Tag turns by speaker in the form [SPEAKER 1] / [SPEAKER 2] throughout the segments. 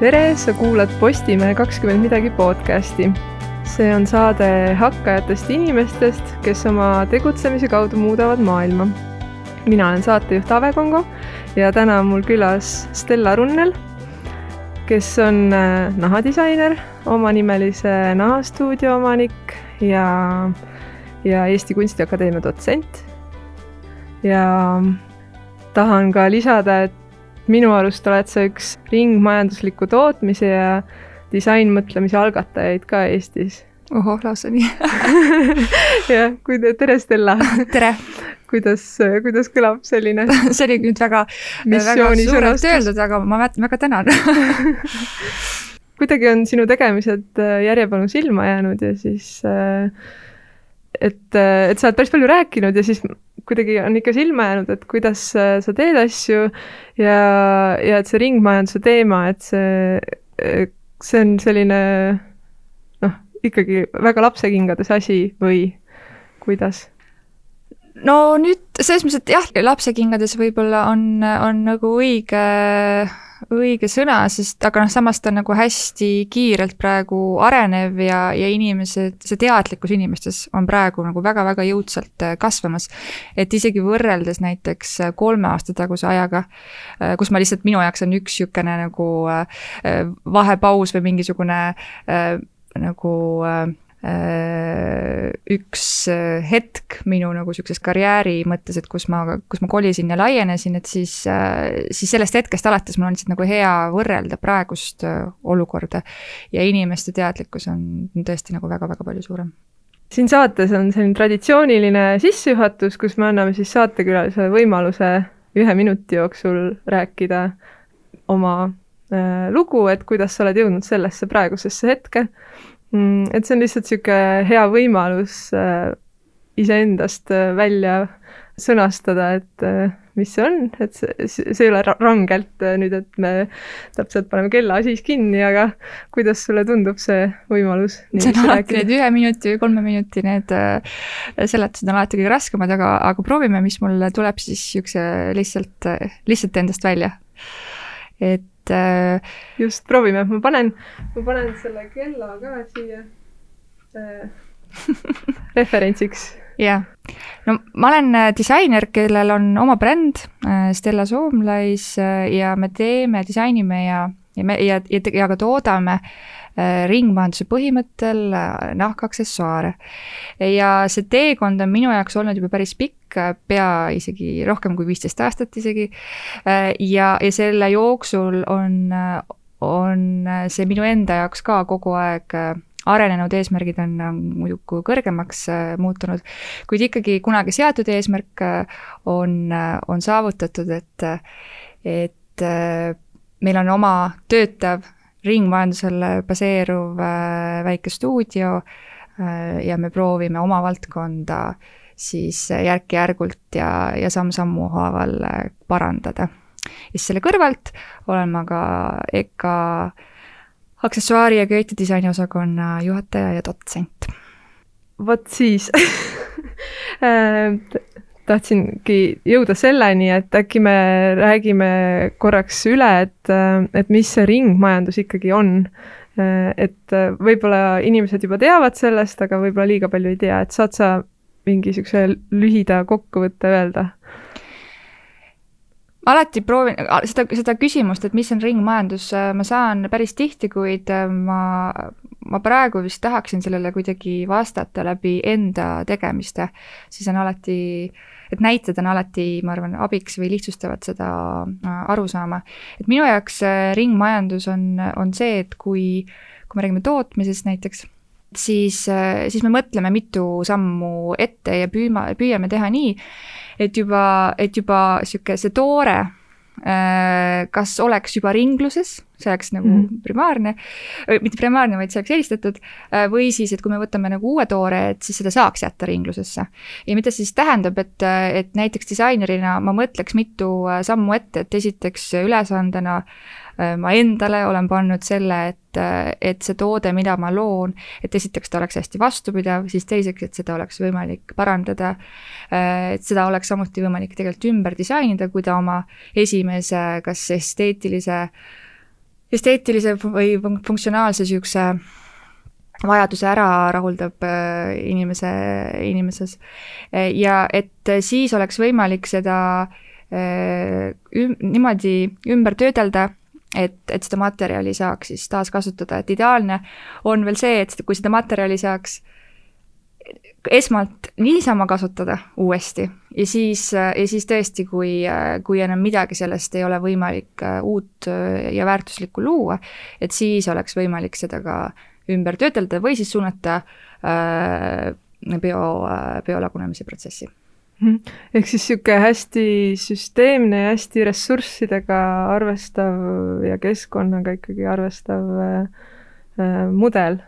[SPEAKER 1] tere, sa kuulad Postimehe kakskümmend midagi podcasti. see on saade hakkajatest inimestest, kes oma tegutsemise kaudu muudavad maailma. mina olen saatejuht Ave Kongo ja täna on mul külas Stella Runnel, kes on äh, nahadisainer, omanimelise nahastuudio omanik ja, ja Eesti Kunstiakadeemia dotsent. ja tahan ka lisada, et minu arust oled sa üks ringmajandusliku tootmise ja disainmõtlemise algatajaid ka Eestis.
[SPEAKER 2] ohoh, lausa nii
[SPEAKER 1] jah, kui te, tere Stella.
[SPEAKER 2] tere
[SPEAKER 1] kuidas, kuidas kõlab selline
[SPEAKER 2] see oli nüüd väga, väga suurelt öeldud, aga ma väga tänan
[SPEAKER 1] kuidagi on sinu tegemised äh, järjepanu silma jäänud ja siis äh, et, äh, et sa oled päris palju rääkinud ja siis kuidagi on ikka silma jäänud, et kuidas sa teed asju ja, ja et see ringmajanduse teema, et see, see on selline noh, ikkagi väga lapsekingades asi või kuidas?
[SPEAKER 2] no nüüd selles mõttes, et jah, lapsekingades võib-olla on, on nagu õige õige sõna, sest aga noh, samas ta on nagu hästi kiirelt praegu arenev ja, ja inimesed, see teadlikkus inimestes on praegu nagu väga-väga jõudsalt äh, kasvamas. et isegi võrreldes näiteks äh, kolme aasta taguse ajaga, äh, kus ma lihtsalt, minu jaoks on üks niisugune nagu vahepaus või mingisugune nagu üks äh, hetk minu nagu niisuguses karjääri mõttes, et kus ma, kus ma kolisin ja laienesin, et siis, äh, siis sellest hetkest alates mul on lihtsalt nagu hea võrrelda praegust olukorda. ja inimeste teadlikkus on tõesti nagu väga-väga palju suurem
[SPEAKER 1] siin saates on selline traditsiooniline sissejuhatus, kus me anname siis saatekülalisele võimaluse ühe minuti jooksul rääkida oma äh, lugu, et kuidas sa oled jõudnud sellesse praegusesse hetke. Et see on lihtsalt niisugune hea võimalus äh, iseendast äh, välja sõnastada, et äh, mis see on, et see, see ei ole rangelt nüüd, et me täpselt paneme kella siis kinni, aga kuidas sulle tundub see võimalus?
[SPEAKER 2] see on alati need ühe minuti või kolme minuti need seletused on alati kõige raskemad, aga, aga proovime, mis mul tuleb siis niisuguse lihtsalt, lihtsalt endast välja. et et
[SPEAKER 1] äh, just, proovime, ma panen, ma panen selle kella ka siia äh, referentsiks.
[SPEAKER 2] jah, no ma olen äh, disainer, kellel on oma bränd Stella Soomlais ja me teeme, disainime ja, ja me ja, ja, ja ka toodame äh, ringmajanduse põhimõttel äh, nahkaksessuaare. ja see teekond on minu jaoks olnud juba päris pikk, äh, pea isegi rohkem kui viisteist aastat isegi. ja, ja selle jooksul on, on see minu enda jaoks ka kogu aeg arenenud eesmärgid on muidugi kõrgemaks muutunud, kuid ikkagi kunagi seatud eesmärk on, on saavutatud, et, et meil on oma töötav ringmajandusel baseeruv äh, väike stuudio äh, ja me proovime oma valdkonda siis järk-järgult ja, ja samm-sammu haaval äh, parandada. ja siis selle kõrvalt olen ma ka EKA aksessuaari ja köitedisaini osakonna juhataja ja dotsent.
[SPEAKER 1] vot siis tahtsingi jõuda selleni, et äkki me räägime korraks üle, et, et mis see ringmajandus ikkagi on. et võib-olla inimesed juba teavad sellest, aga võib-olla liiga palju ei tea, et saad sa mingi niisuguse lühida kokkuvõtte öelda?
[SPEAKER 2] ma alati proovin seda, seda küsimust, et mis on ringmajandus, ma saan päris tihti, kuid ma, ma praegu vist tahaksin sellele kuidagi vastata läbi enda tegemiste, siis on alati äh, et näited on alati, ma arvan, abiks või lihtsustavad seda äh, arusaama. et minu jaoks äh, ringmajandus on, on see, et kui, kui me räägime tootmisest näiteks, siis, äh, siis me mõtleme mitu sammu ette ja püüma, püüame teha nii, et juba, et juba niisugune see toore kas oleks juba ringluses, see oleks nagu mm primaarne, mitte primaarne, vaid see oleks eelistatud, äh, või siis, et kui me võtame nagu uue toore, et siis seda saaks jätta ringlusesse. ja mida see siis tähendab, et, et näiteks disainerina ma mõtleks mitu äh, sammu ette, et esiteks ülesandena äh, Äh, ma endale olen pannud selle, et, äh, et see toode, mida ma loon, et esiteks ta oleks hästi vastupidav, siis teiseks, et seda oleks võimalik parandada. Äh, et seda oleks samuti võimalik tegelikult ümber disainida, kui ta oma esimese kas esteetilise esteetilise või funktsionaalse niisuguse vajaduse ära rahuldab äh, inimese, inimeses. ja et siis oleks võimalik seda üm, niimoodi ümber töödelda, et, et seda materjali saaks siis taaskasutada, et ideaalne on veel see, et kui seda materjali saaks esmalt niisama kasutada uuesti ja siis, ja siis tõesti, kui, kui enam midagi sellest ei ole võimalik äh, uut äh, ja väärtuslikku luua, et siis oleks võimalik seda ka ümber töödelda või siis suunata äh, bio, biolagunemise protsessi.
[SPEAKER 1] ehk siis niisugune hästi süsteemne ja hästi ressurssidega arvestav ja keskkonnaga ikkagi arvestav äh, mudel.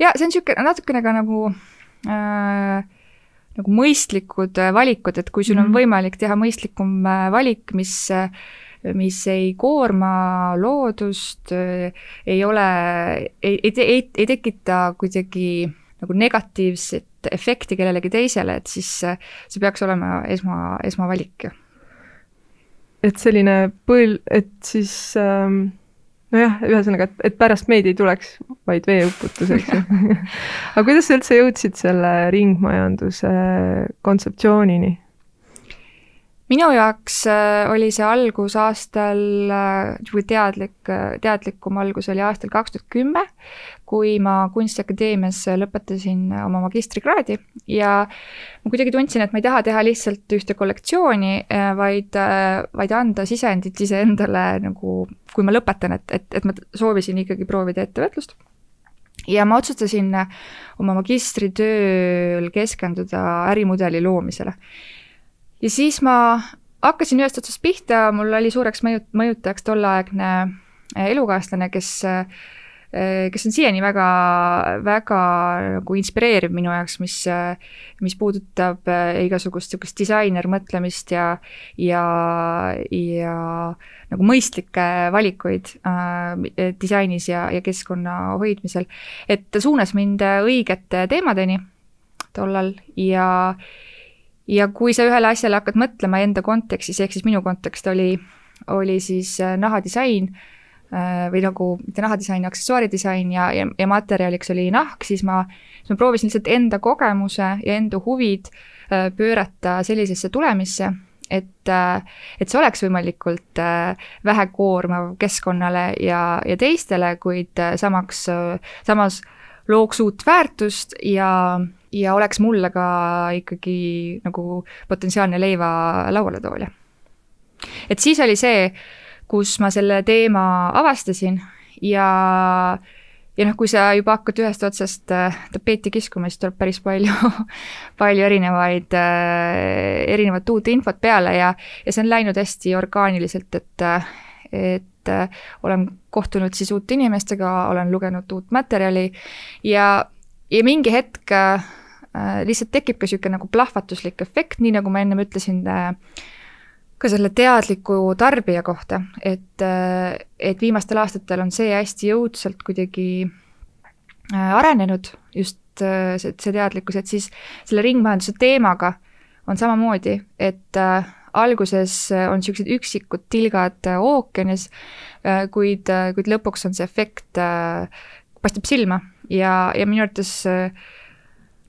[SPEAKER 2] ja see on niisugune natukene ka nagu äh, nagu mõistlikud äh, valikud, et kui sul on mhm. võimalik teha mõistlikum äh, valik, mis äh, mis ei koorma loodust, ei ole, ei, ei, ei, ei tekita kuidagi nagu negatiivset efekti kellelegi teisele, et siis see peaks olema esma, esmavalik.
[SPEAKER 1] et selline põl-, et siis ähm nojah, ühesõnaga, et, et pärast meid ei tuleks vaid veeuputus, eks ju aga kuidas sa üldse jõudsid selle ringmajanduse kontseptsioonini?
[SPEAKER 2] minu jaoks äh, oli see algus aastal, äh, või teadlik, äh, teadlikum algus oli aastal kaks tuhat kümme, kui ma Kunstiakadeemias lõpetasin oma magistrikraadi ja ma kuidagi tundsin, et ma ei taha teha lihtsalt ühte kollektsiooni, vaid, vaid anda sisendit iseendale nagu, kui ma lõpetan, et, et, et ma soovisin ikkagi proovida ettevõtlust. Ja ma otsustasin oma magistritööl keskenduda ärimudeli loomisele. Ja siis ma hakkasin ühest otsast pihta, mul oli suureks mõjut-, mõjutajaks tolleaegne äh, elukaaslane, kes äh, kes on siiani väga, väga nagu inspireeriv minu jaoks, mis, mis puudutab äh, igasugust niisugust disainermõtlemist ja, ja, ja nagu mõistlikke valikuid äh, disainis ja, ja keskkonna hoidmisel. et ta suunas mind õigete teemadeni tollal ja ja kui sa ühele asjale hakkad mõtlema enda kontekstis, ehk siis minu kontekst oli, oli siis äh, nahadisain äh, või nagu mitte nahadisain, aksessuaaridisain ja, ja, ja materjaliks oli nahk, siis ma, siis ma proovisin lihtsalt enda kogemuse ja enda huvid äh, pöörata sellisesse tulemisse, et, et see oleks võimalikult vähe koormav keskkonnale ja, ja teistele, kuid samaks, samas looks uut väärtust ja ja oleks mulle ka ikkagi nagu potentsiaalne leiva lauale toolja. et siis oli see, kus ma selle teema avastasin ja ja noh, kui sa juba hakkad ühest otsast äh, tapeeti kiskuma, siis tuleb päris palju palju erinevaid, äh, erinevat uut infot peale ja, ja see on läinud hästi orgaaniliselt, et, et äh, olen kohtunud siis uute inimestega, olen lugenud uut materjali ja, ja mingi hetk lihtsalt tekib ka niisugune nagu plahvatuslik efekt, nii nagu ma ennem ütlesin äh, ka selle teadliku tarbija kohta, et, äh, et viimastel aastatel on see hästi jõudsalt kuidagi arenenud, just see, see teadlikkus, et siis selle ringmajanduse teemaga on samamoodi, et äh, alguses on niisugused üksikud tilgad ookeanis äh,, kuid, kuid lõpuks on see efekt äh,, paistab silma ja, ja minu arvates äh,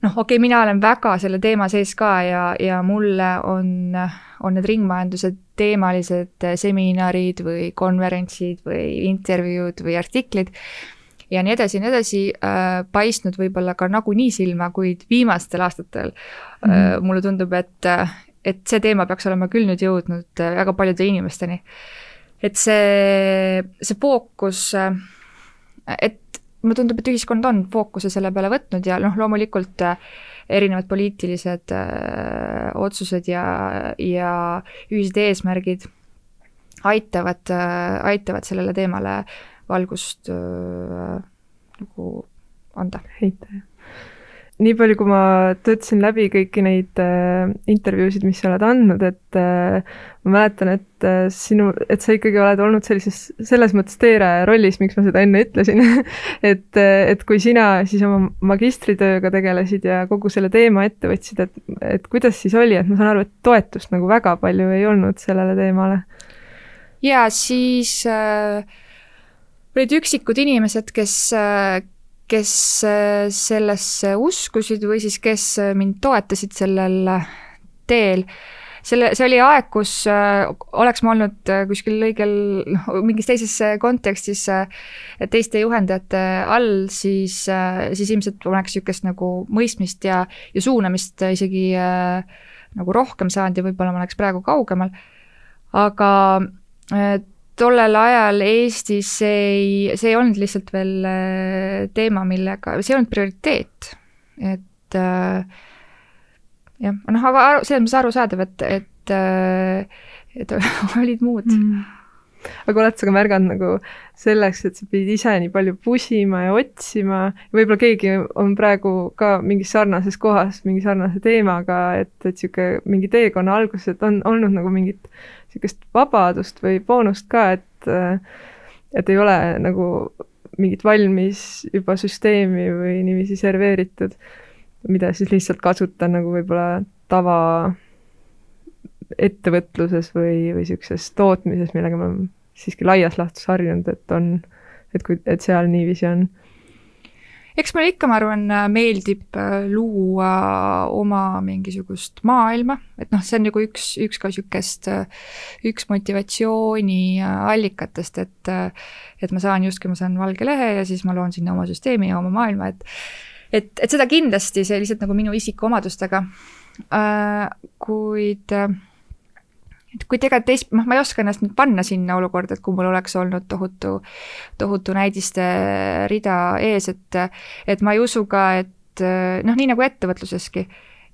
[SPEAKER 2] noh, okei okay,, mina olen väga selle teema sees ka ja, ja mulle on, on need ringmajanduse teemalised seminarid või konverentsid või intervjuud või artiklid ja nii edasi ja nii edasi äh, paistnud võib-olla ka nagunii silma, kuid viimastel aastatel mm -hmm. äh, mulle tundub, et, et see teema peaks olema küll nüüd jõudnud väga paljude inimesteni. et see, see fookus, et mulle tundub, et ühiskond on fookuse selle peale võtnud ja noh, loomulikult äh, erinevad poliitilised öö, äh, otsused ja, ja ühised eesmärgid aitavad, äh, aitavad sellele teemale valgust öö, nagu anda.
[SPEAKER 1] heita, jah nii palju, kui ma töötasin läbi kõiki neid äh, intervjuusid, mis sa oled andnud, et äh, ma mäletan, et äh, sinu, et sa ikkagi oled olnud sellises, selles mõttes teeraja rollis, miks ma seda enne ütlesin et, äh, et kui sina siis oma magistritööga tegelesid ja kogu selle teema ette võtsid, et, et kuidas siis oli, et ma saan aru, et toetust nagu väga palju ei olnud sellele teemale?
[SPEAKER 2] jaa, siis äh olid üksikud inimesed, kes, kes sellesse uskusid või siis kes mind toetasid sellel teel selle, see oli aeg, kus äh, oleks ma olnud äh, kuskil õigel, noh, mingis teises äh, kontekstis teiste juhendajate all, siis, siis ilmselt oleks niisugust nagu mõistmist ja, ja suunamist isegi nagu rohkem saanud ja võib-olla ma oleks praegu kaugemal. aga tollel ajal Eestis see ei, see ei olnud lihtsalt veel teema, millega, see ei olnud prioriteet, et äh, jah, noh, aga selles mõttes arusaadav, et, et, äh, et olid muud mm.
[SPEAKER 1] aga oled sa ka märganud nagu selleks, et sa pidid ise nii palju pusima ja otsima, võib-olla keegi on praegu ka mingis sarnases kohas mingi sarnase teemaga, et, et niisugune mingi teekonna alguses, et on olnud nagu mingit niisugust vabadust või boonust ka, et et ei ole nagu mingit valmis juba süsteemi või niiviisi serveeritud mida siis lihtsalt kasutan nagu võib-olla tava ettevõtluses või, või niisuguses tootmises, millega ma olen siiski laias laastus harjunud, et on, et kui, et seal niiviisi on.
[SPEAKER 2] Eks mulle ikka, ma arvan, meeldib äh, luua oma mingisugust maailma, et noh, see on nagu üks, üks ka niisugust, äh, üks motivatsiooni äh, allikatest, et et ma saan justkui, ma saan valge lehe ja siis ma loon sinna oma süsteemi ja oma maailma, et et, et seda kindlasti, see lihtsalt nagu minu isikuomadustega. Äh,, kuid äh, et kui tegelikult teist, noh, ma ei oska ennast nüüd panna sinna olukorda, et kui mul oleks olnud tohutu, tohutu näidiste rida ees, et, et ma ei usu ka, et noh, nii nagu ettevõtluseski,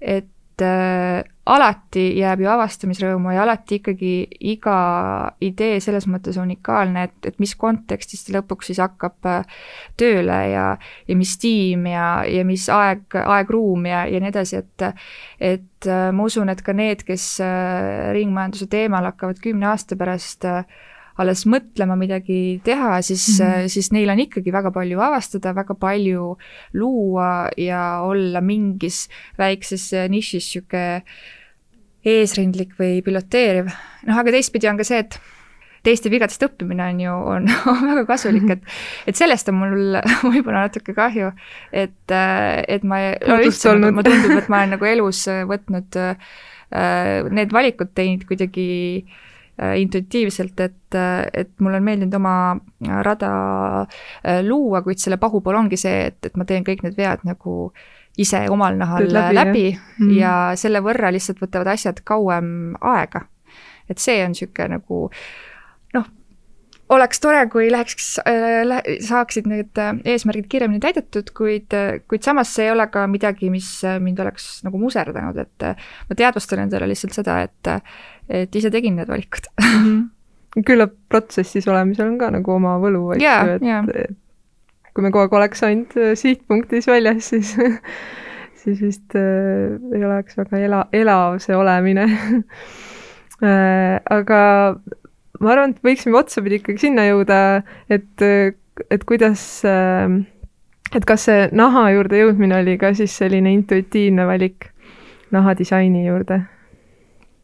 [SPEAKER 2] et äh, alati jääb ju avastamisrõõmu ja alati ikkagi iga idee selles mõttes unikaalne, et, et mis kontekstis ta lõpuks siis hakkab äh, tööle ja, ja mis tiim ja, ja mis aeg, aegruum ja, ja nii edasi, et et äh, ma usun, et ka need, kes äh, ringmajanduse teemal hakkavad kümne aasta pärast äh, alles mõtlema midagi teha, siis mm, -hmm. siis neil on ikkagi väga palju avastada, väga palju luua ja olla mingis väikses nišis niisugune eesrindlik või piloteeriv. noh, aga teistpidi on ka see, et teiste vigadest õppimine on ju, on, on väga kasulik, et, et sellest on mul võib-olla natuke kahju, et, et ma, üldse, mulle tundub, et ma olen nagu elus võtnud äh, need valikud teinud kuidagi Äh, intuitiivselt, et, äh, et mulle on meeldinud oma rada äh, luua, kuid selle pahupool ongi see, et, et ma teen kõik need vead nagu ise omal nahal läbi, läbi ja, mm -hmm. ja selle võrra lihtsalt võtavad asjad kauem aega. et see on niisugune nagu noh, oleks tore, kui läheks äh,, saaksid need eesmärgid kiiremini täidetud, kuid, kuid samas see ei ole ka midagi, mis mind oleks nagu muserdanud, et ma teadvustan endale lihtsalt seda, et et ise tegin need valikud.
[SPEAKER 1] -hmm. küllap protsessis olemisel on ka nagu oma võlu, eks ju, et yeah. kui me kogu aeg oleks ainult äh, sihtpunktis väljas, siis siis vist äh, ei oleks väga ela, elav see olemine äh, aga ma arvan, et võiksime otsapidi ikkagi sinna jõuda, et, et kuidas äh, et kas see naha juurde jõudmine oli ka siis selline intuitiivne valik nahadisaini juurde?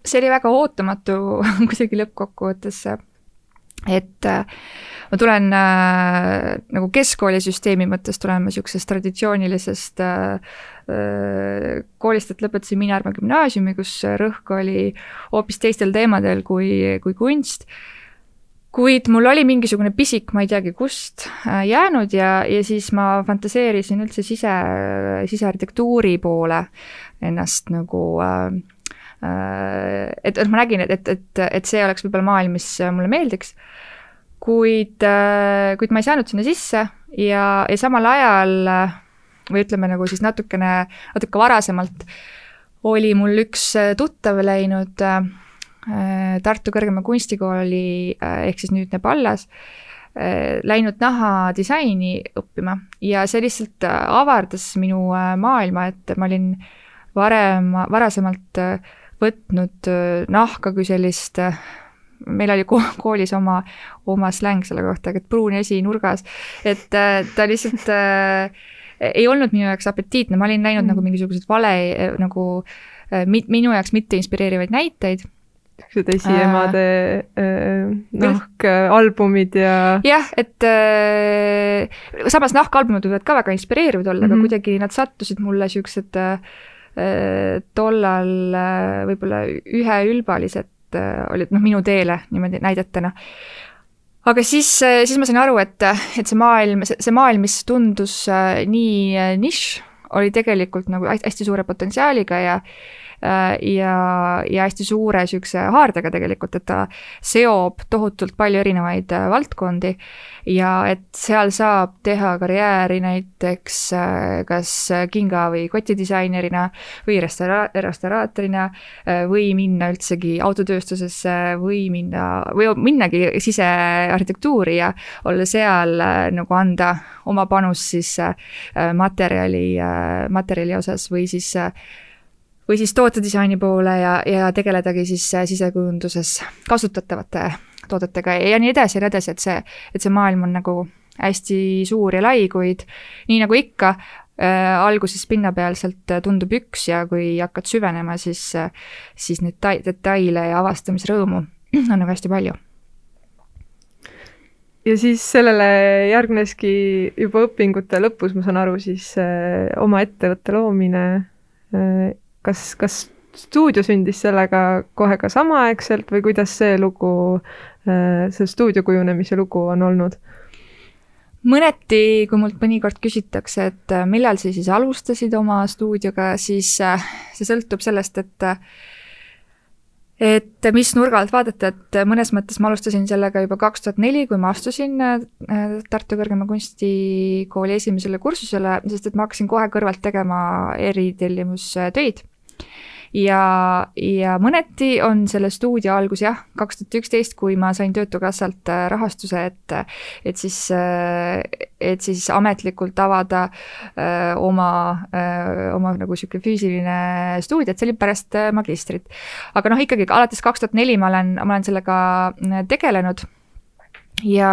[SPEAKER 2] See oli väga ootamatu kuidagi lõppkokkuvõttes, et äh, ma tulen äh, nagu keskkoolisüsteemi mõttes tulen ma niisugusest traditsioonilisest äh, äh, koolist, et lõpetasin Miinarma gümnaasiumi, kus rõhk oli hoopis teistel teemadel kui, kui kunst. Kuid mul oli mingisugune pisik, ma ei teagi kust, äh, jäänud ja, ja siis ma fantaseerisin üldse sise, sisearhitektuuri poole ennast nagu äh, et, et ma nägin, et, et, et, et see oleks võib-olla maailm, mis mulle meeldiks, kuid, äh, kuid ma ei saanud sinna sisse ja, ja samal ajal või ütleme nagu siis natukene, natuke varasemalt oli mul üks tuttav läinud äh, Tartu Kõrgema Kunstikooli ehk siis nüüdne Pallas läinud nahadisaini õppima. Ja see lihtsalt avardas minu maailma, et ma olin varem, varasemalt võtnud nahka kui sellist meil oli koolis oma, oma släng selle kohta, et pruun esi nurgas, et ta lihtsalt äh, ei olnud minu jaoks apetiitne, ma olin näinud mm. nagu mingisuguseid vale nagu äh, minu jaoks mitte inspireerivaid näiteid
[SPEAKER 1] niisugused esiemade äh, nahkalbumid ja.
[SPEAKER 2] jah, et äh, samas nahkalbumid võivad ka väga inspireerivad olla mm, -hmm. aga mhm. kuidagi nad sattusid mulle siuksed äh, tollal äh, võib-olla üheülbalised äh, olid noh, minu teele niimoodi näidetena. Aga siis, äh, siis ma sain aru, et, et see maailm, see maailm, mis tundus äh, nii äh, nišš, oli tegelikult nagu hästi suure potentsiaaliga ja Äh, ja, ja hästi suure niisuguse haardega tegelikult, et ta seob tohutult palju erinevaid äh, valdkondi. Ja et seal saab teha karjääri näiteks äh, kas kinga- või kotidisainerina või restaura-, restauraatorina või minna üldsegi autotööstusesse või minna, või minnagi sisearhitektuuri ja olla seal nagu anda oma panus siis materjali, materjali osas või siis või siis tootedisaini poole ja, ja tegeledagi siis äh, sisekujunduses kasutatavate toodetega ja nii edasi ja nii edasi, et see, et see maailm on nagu hästi suur ja lai, kuid nii nagu ikka äh,, alguses pinnapealselt tundub üks ja kui hakkad süvenema, siis, siis neid detaile ja avastamisrõõmu on nagu hästi palju.
[SPEAKER 1] Ja siis sellele järgneski juba õpingute lõpus, ma saan aru, siis äh, oma ettevõtte loomine äh, kas, kas stuudio sündis sellega kohe ka samaaegselt või kuidas see lugu, äh, see stuudio kujunemise lugu on olnud?
[SPEAKER 2] mõneti, kui mult mõnikord küsitakse, et äh, millal sa siis alustasid oma stuudioga, siis äh, see sõltub sellest, et et mis nurga alt vaadata, et mõnes mõttes ma alustasin sellega juba kaks tuhat neli, kui ma astusin Tartu Kõrgema Kunstikooli esimesele kursusele, sest et ma hakkasin kohe kõrvalt tegema eritellimustöid ja, ja mõneti on selle stuudio algus jah, kaks tuhat üksteist, kui ma sain Töötukassalt äh, rahastuse, et, et siis, äh, et siis ametlikult avada öö, äh, oma, oma nagu sihuke füüsiline stuudio, et see oli pärast magistrit. aga noh, ikkagi alates kaks tuhat neli ma olen, ma olen sellega tegelenud ja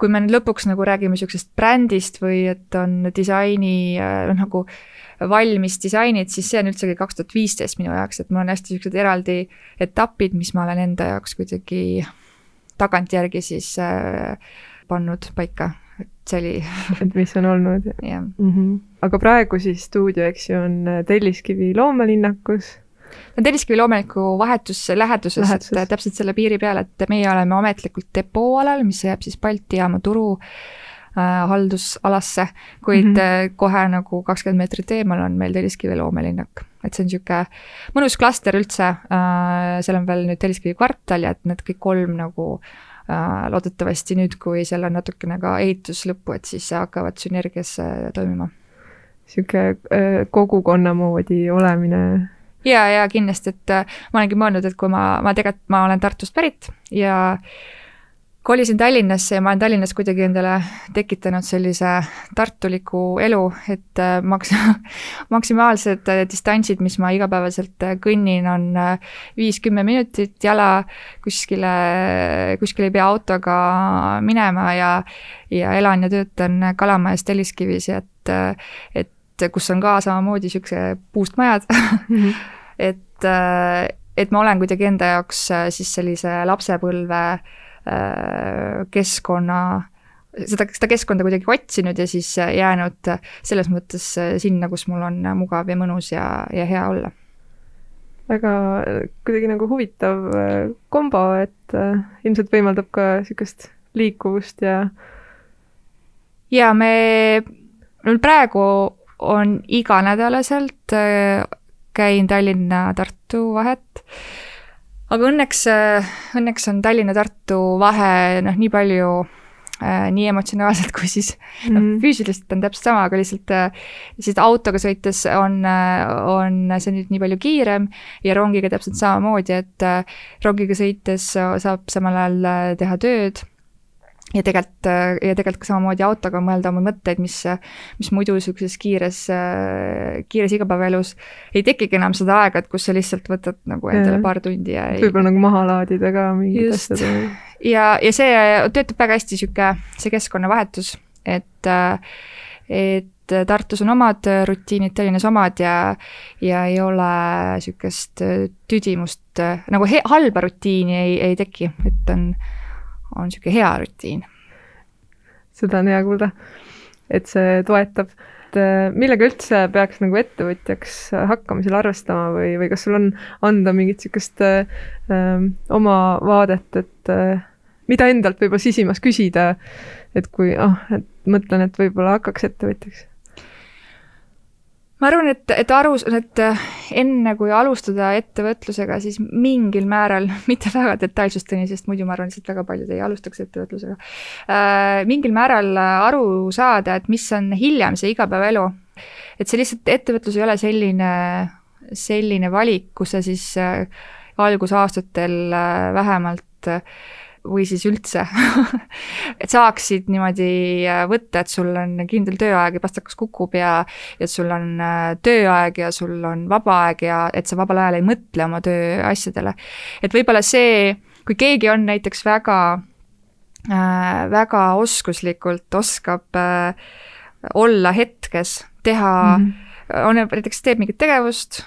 [SPEAKER 2] kui me nüüd lõpuks nagu räägime niisugusest brändist või et on disaini noh, nagu valmis disainid, siis see on üldsegi kaks tuhat viisteist minu jaoks, et mul on hästi niisugused eraldi etapid, mis ma olen enda jaoks kuidagi tagantjärgi siis äh, pannud paika, et see oli
[SPEAKER 1] et mis on olnud?
[SPEAKER 2] jah
[SPEAKER 1] mm -hmm.. aga praegu siis stuudio, eks ju, on äh, Telliskivi loomelinnakus
[SPEAKER 2] on Telliskivi loomuliku vahetus läheduses, läheduses., et täpselt selle piiri peal, et meie oleme ametlikult depooalal, mis jääb siis Balti jaama turu haldusalasse, kuid mm -hmm. kohe nagu kakskümmend meetrit eemal on meil Telliskivi loomelinnak. et see on niisugune mõnus klaster üldse, äh, seal on veel nüüd Telliskivi kvartal ja et need kõik kolm nagu loodetavasti nüüd, kui seal on natukene ka ehitus lõppu, et siis hakkavad sünergias toimima.
[SPEAKER 1] niisugune kogukonna moodi olemine
[SPEAKER 2] ja, ja kindlasti, et ma olengi mõelnud, et kui ma, ma tegelikult, ma olen Tartust pärit ja äh, kolisin Tallinnasse ja ma olen Tallinnas kuidagi endale tekitanud sellise tartuliku elu, et äh, maks-, maksimaalsed äh, distantsid, mis ma igapäevaselt äh, kõnnin, on viis-kümme minutit jala, kuskile, kuskile ei pea autoga minema ja ja elan ja töötan Kalamajas Telliskivis, et, et kus on ka samamoodi niisuguse puust majad mm, -hmm. et, et ma olen kuidagi enda jaoks siis sellise lapsepõlve äh, Äh, keskkonna, seda, seda keskkonda kuidagi otsinud ja siis jäänud selles mõttes sinna, kus mul on mugav ja mõnus ja, ja hea olla.
[SPEAKER 1] väga kuidagi nagu huvitav äh, kombo, et äh, ilmselt võimaldab ka niisugust liikuvust ja.
[SPEAKER 2] ja me, mul praegu on iganädalaselt käin Tallinna-Tartu vahet aga õnneks, äh, õnneks on Tallinna-Tartu vahe noh, nii palju äh, nii emotsionaalselt kui siis mm. noh, mhm. füüsiliselt on täpselt sama, aga lihtsalt äh, lihtsalt autoga sõites on, on see nüüd nii palju kiirem ja rongiga täpselt samamoodi, et rongiga sõites saab samal ajal teha tööd ja tegelikult, ja tegelikult ka samamoodi autoga mõelda oma mõtteid, mis, mis muidu niisuguses kiires, kiires igapäevaelus ei tekigi enam seda aega, et kus sa lihtsalt võtad nagu endale paar tundi ja
[SPEAKER 1] võib-olla nagu maha laadida ka mingid asjad.
[SPEAKER 2] ja, ja see töötab väga hästi, niisugune see keskkonnavahetus, et, et Tartus on omad rutiinid, Tallinnas omad ja, ja ei ole sihukest tüdimust, nagu he, halba rutiini ei, ei teki, et on, on sihuke hea rutiin.
[SPEAKER 1] seda on hea kuulda, et see toetab et millega üldse peaks nagu ettevõtjaks hakkamisel arvestama või, või kas sul on anda mingit niisugust äh, oma vaadet, et äh, mida endalt võib-olla sisimas küsida, et kui, ah oh,, et mõtlen, et võib-olla hakkaks ettevõtjaks?
[SPEAKER 2] Ma arvan, et, et aru, et enne kui alustada ettevõtlusega, siis mingil määral, mitte väga detailsusteni, sest muidu ma arvan, lihtsalt väga paljud ei alustaks ettevõtlusega äh,, mingil määral aru saada, et mis on hiljem see igapäevaelu. et see lihtsalt, ettevõtlus ei ole selline, selline valik, kus sa siis äh, algusaastatel äh, vähemalt äh, või siis üldse et saaksid niimoodi äh, võtta, et sul on kindel tööaeg ja pastakas kukub ja et sul on äh, tööaeg ja sul on vaba aeg ja et sa vabal ajal ei mõtle oma tööasjadele. et võib-olla see, kui keegi on näiteks väga äh,, väga oskuslikult oskab äh, olla hetkes, teha mm, -hmm. on näiteks teeb mingit tegevust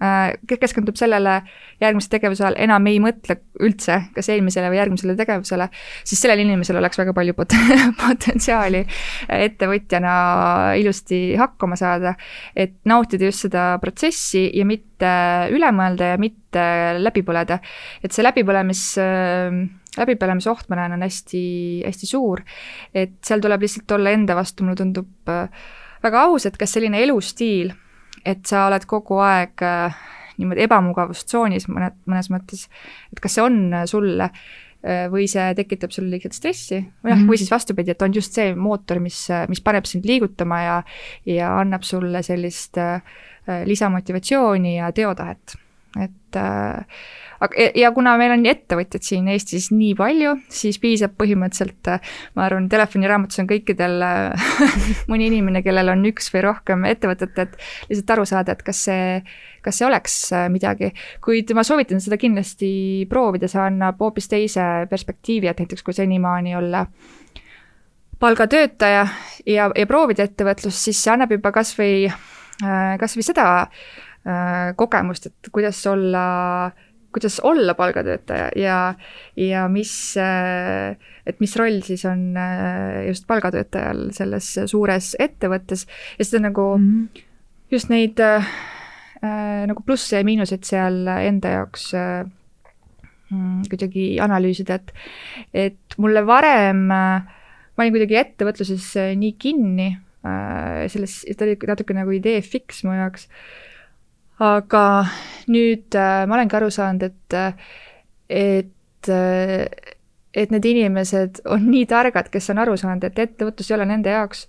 [SPEAKER 2] keskendub sellele järgmise tegevuse all, enam ei mõtle üldse kas eelmisele või järgmisele tegevusele, siis sellel inimesel oleks väga palju pot-, potentsiaali ettevõtjana ilusti hakkama saada. et nautida just seda protsessi ja mitte üle mõelda ja mitte läbi põleda. et see läbipõlemis läbipõlemise oht, ma näen, on hästi, hästi suur. et seal tuleb lihtsalt olla enda vastu, mulle tundub äh, väga aus, et kas selline elustiil et sa oled kogu aeg äh, niimoodi ebamugavustsoonis mõned, mõnes mõttes, et kas see on sulle äh, või see tekitab sulle liigselt stressi või noh mm -hmm., või siis vastupidi, et on just see mootor, mis, mis paneb sind liigutama ja, ja annab sulle sellist äh, lisamotivatsiooni ja teotahet, et äh, ja kuna meil on ettevõtjaid siin Eestis nii palju, siis piisab põhimõtteliselt, ma arvan, telefoniraamatus on kõikidel mõni inimene, kellel on üks või rohkem ettevõtet, et lihtsalt aru saada, et kas see, kas see oleks midagi. kuid ma soovitan seda kindlasti proovida, see annab hoopis teise perspektiivi, et näiteks kui senimaani olla palgatöötaja ja, ja proovida ettevõtlust, siis see annab juba kas või, kas või seda äh, kogemust, et kuidas olla äh, kuidas olla palgatöötaja ja, ja mis, et mis roll siis on äh, just palgatöötajal selles suures ettevõttes ja seda nagu mm -hmm. just neid äh, nagu plusse ja miinuseid seal enda jaoks äh, mm, kuidagi analüüsida, et, et mulle varem äh,, ma olin kuidagi ettevõtluses äh, nii kinni äh,, selles, ta oli natuke nagu idee fix mu jaoks aga nüüd äh, ma olengi aru saanud, et, et, et need inimesed on nii targad, kes on aru saanud, et ettevõtlus ei ole nende jaoks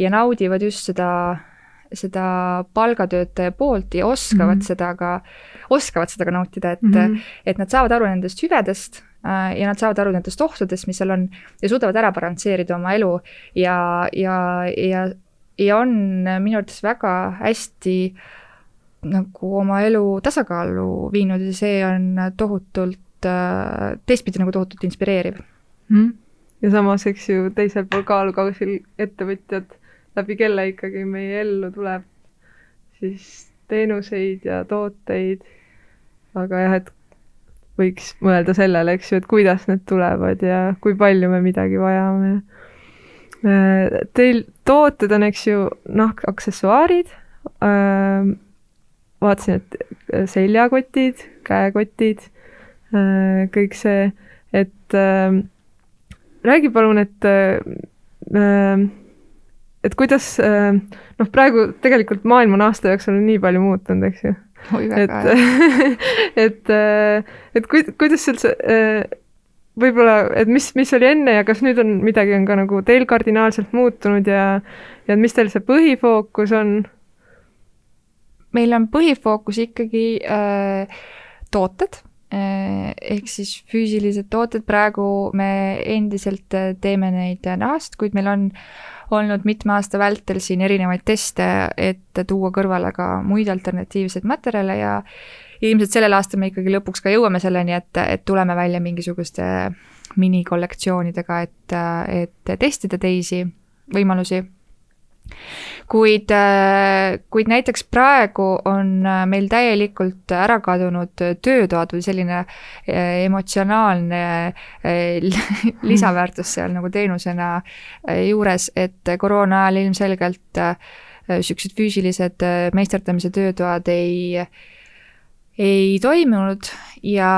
[SPEAKER 2] ja naudivad just seda, seda palgatöötaja poolt ja oskavad mm -hmm. seda ka, oskavad seda ka nautida, et mm, -hmm. et nad saavad aru nendest hüvedest äh, ja nad saavad aru nendest ohtudest, mis seal on ja suudavad ära balansseerida oma elu ja, ja, ja, ja on minu arvates väga hästi äh, nagu oma elu tasakaalu viinud ja see on tohutult äh,, teistpidi nagu tohutult inspireeriv.
[SPEAKER 1] Mm.. ja samas, eks ju, teisel pool kaalukausil ettevõtjad, läbi kelle ikkagi meie ellu tuleb siis teenuseid ja tooteid, aga jah, et võiks mõelda sellele, eks ju, et kuidas need tulevad ja kui palju me midagi vajame. Äh, teil tooted on, eks ju, nahkaksessuaarid äh,, vaatasin, et äh, seljakotid, käekotid, äh, kõik see, et äh, räägi palun, et et kuidas, noh, praegu tegelikult maailm on aasta jooksul nii palju muutunud, eks ju. et, et, et ku-, kuidas üldse võib-olla, et mis, mis oli enne ja kas nüüd on midagi on ka nagu teil kardinaalselt muutunud ja ja mis teil see põhifookus on
[SPEAKER 2] meil on põhifookus ikkagi äh, tooted äh,, ehk siis füüsilised tooted, praegu me endiselt äh, teeme neid nahast, kuid meil on olnud mitme aasta vältel siin erinevaid teste, et tuua kõrvale ka muid alternatiivseid materjale ja ilmselt sellel aastal me ikkagi lõpuks ka jõuame selleni, et, et tuleme välja mingisuguste minikollektsioonidega, et, et testida teisi võimalusi kuid, kuid näiteks praegu on meil täielikult ära kadunud töötoad või selline emotsionaalne lisaväärtus seal nagu teenusena juures, et koroona ajal ilmselgelt niisugused füüsilised meisterdamise töötoad ei ei toimunud ja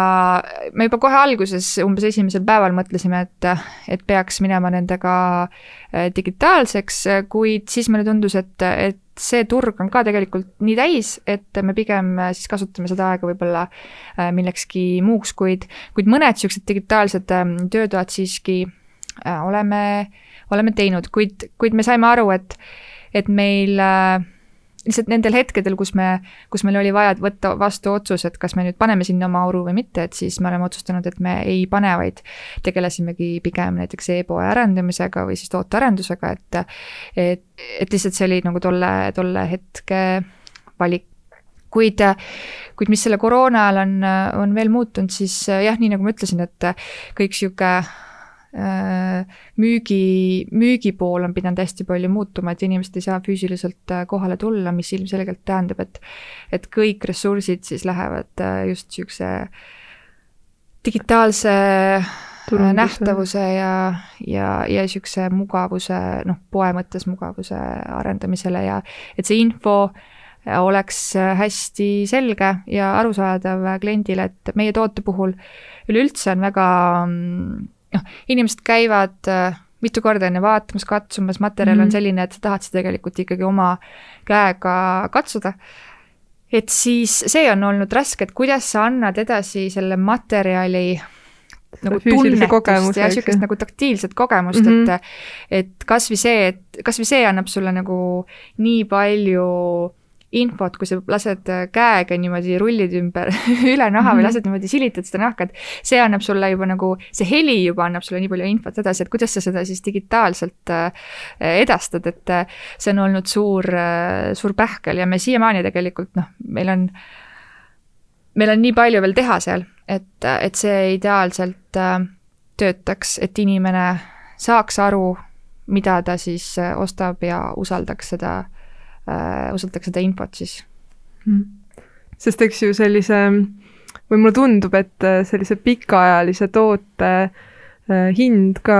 [SPEAKER 2] me juba kohe alguses, umbes esimesel päeval mõtlesime, et, et peaks minema nendega äh, digitaalseks, kuid siis meile tundus, et, et see turg on ka tegelikult nii täis, et me pigem äh, siis kasutame seda aega võib-olla äh, millekski muuks, kuid, kuid mõned niisugused digitaalsed ähm, töötoad siiski oleme, oleme teinud, kuid, kuid me saime aru, et, et meil äh, lihtsalt nendel hetkedel, kus me, kus meil oli vaja võtta vastu otsus, et kas me nüüd paneme sinna oma auru või mitte, et siis me oleme otsustanud, et me ei pane, vaid tegelesimegi pigem näiteks e-poe arendamisega või siis tootearendusega, et et, et lihtsalt see oli nagu tolle, tolle hetke valik. Kuid, kuid mis selle koroona ajal on, on veel muutunud, siis jah, nii nagu ma ütlesin, et kõik sihuke müügi, müügipool on pidanud hästi palju muutuma, et inimesed ei saa füüsiliselt äh, kohale tulla, mis ilmselgelt tähendab, et et kõik ressursid siis lähevad äh, just niisuguse digitaalse Turunduse. nähtavuse ja, ja, ja niisuguse mugavuse, noh, poe mõttes mugavuse arendamisele ja et see info oleks hästi selge ja arusaadav kliendile, et meie toote puhul üleüldse on väga mm, noh, inimesed käivad äh, mitu korda enne vaatamas, katsumas, materjal mm -hmm. on mhm. selline, et sa tahad seda tegelikult ikkagi oma käega katsuda. et siis see on olnud raske, et kuidas sa annad edasi selle materjali nagu tunnetust ja niisugust nagu taktiilset kogemust mm, -hmm. et et kas või see, et kas või see annab sulle nagu nii palju infot, kui sa lased käega niimoodi rullid ümber üle naha mm -hmm. või mhm. lased niimoodi silitad seda nahka, et see annab sulle juba nagu, see heli juba annab sulle nii palju infot edasi, et kuidas sa seda siis digitaalselt äh, edastad, et äh, see on olnud suur, äh, suur pähkel ja me siiamaani tegelikult noh, meil on, meil on nii palju veel teha seal, et, et see ideaalselt töötaks, et inimene saaks aru, mida ta siis ostab ja usaldaks seda äh, usaldatakse seda infot siis
[SPEAKER 1] mm.. sest eks ju sellise, või mulle tundub, et äh, sellise pikaajalise toote äh, hind ka,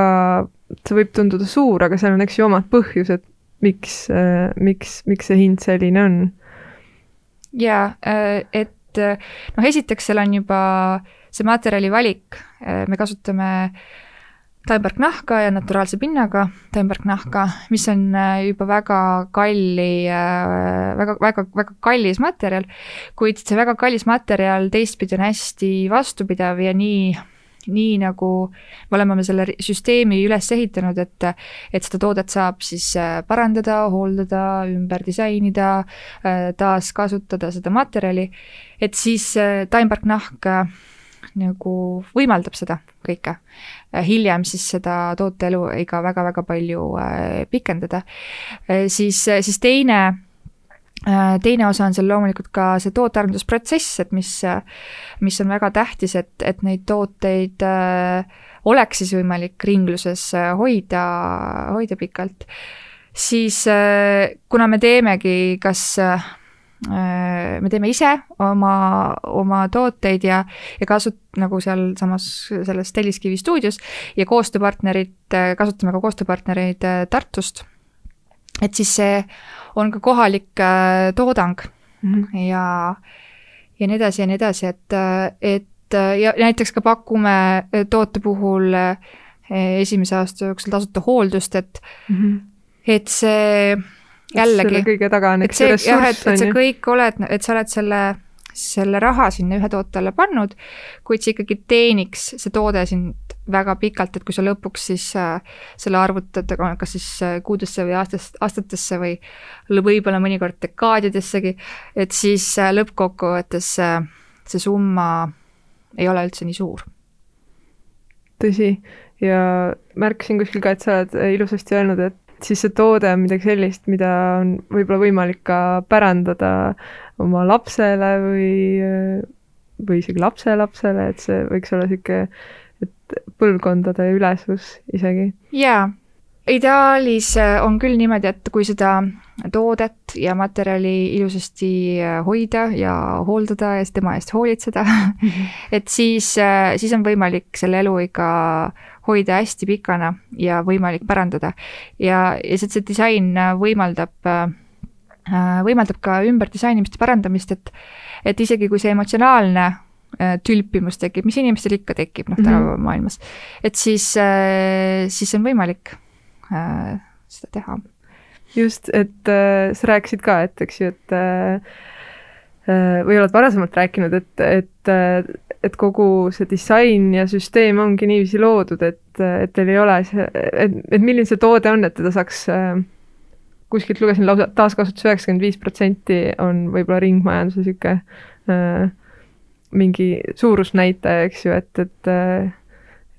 [SPEAKER 1] see võib tunduda suur, aga seal on, eks ju, omad põhjused, miks äh,, miks, miks see hind selline on.
[SPEAKER 2] jaa äh,, et äh, noh, esiteks seal on juba see materjali valik, äh, me kasutame äh, taimparknahka ja naturaalse pinnaga. Taimparknahka, mis on äh, juba väga kalli, äh, väga, väga, väga kallis materjal, kuid see väga kallis materjal teistpidi on hästi vastupidav ja nii, nii nagu me oleme me selle süsteemi üles ehitanud, et, et seda toodet saab siis äh, parandada, hooldada, ümber disainida, taaskasutada seda materjali, et siis taimparknahk nagu võimaldab seda kõike. Äh, hiljem siis seda toote eluiga väga-väga palju äh, pikendada. Äh, siis, siis teine teine osa on seal loomulikult ka see tootearendusprotsess, et mis, mis on väga tähtis, et, et neid tooteid oleks siis võimalik ringluses hoida, hoida pikalt. siis kuna me teemegi kas me teeme ise oma, oma tooteid ja, ja kasut-, nagu sealsamas selles Telliskivi stuudios ja koostööpartnerid, äh, kasutame ka koostööpartnereid äh, Tartust. et siis see on ka kohalik toodang mm -hmm. ja, ja nii edasi ja nii edasi, et, et ja näiteks ka pakume toote puhul esimese aasta jooksul tasuta hooldust, et mm, -hmm. et see jällegi.
[SPEAKER 1] kõige taga on
[SPEAKER 2] üks ressurss, on ju. et sa kõik oled, et sa oled selle, selle raha sinna ühe toote alla pannud, kuid see ikkagi teeniks, see toode sind väga pikalt, et kui sa lõpuks siis äh, selle arvutad, kas siis äh, kuudesse või aastast, aastatesse või võib-olla mõnikord dekaadidessegi, et siis äh, lõppkokkuvõttes äh, see summa ei ole üldse nii suur.
[SPEAKER 1] tõsi, ja märkasin kuskil ka, et sa oled ilusasti öelnud, et siis see toode on midagi sellist, mida on võib-olla võimalik ka pärandada oma lapsele või, või isegi lapselapsele, et see võiks olla niisugune, et põlvkondade ülesus isegi.
[SPEAKER 2] jaa, ideaalis äh, on küll niimoodi, et kui seda toodet ja materjali ilusasti äh, hoida ja hooldada ja tema eest hoolitseda et siis, äh, siis on võimalik selle eluiga hoida hästi pikana ja võimalik pärandada. ja, ja see, see disain võimaldab, võimaldab ka ümberdisainimist ja parandamist, et, et isegi kui see emotsionaalne tülpimus tekib, mis inimestel ikka tekib, noh, tänapäeva maailmas, et siis, siis on võimalik äh, seda teha.
[SPEAKER 1] just, et äh, sa rääkisid ka, et eks ju, et äh, äh või oled varasemalt rääkinud, et, et, äh, et kogu see disain ja süsteem ongi niiviisi loodud, et, et teil ei ole see, et, et milline see toode on, et teda saaks äh, kuskilt lugesin lausa taaskasutus üheksakümmend viis protsenti on võib-olla ringmajanduse niisugune äh, mingi suurusnäitaja, eks ju, et, et äh,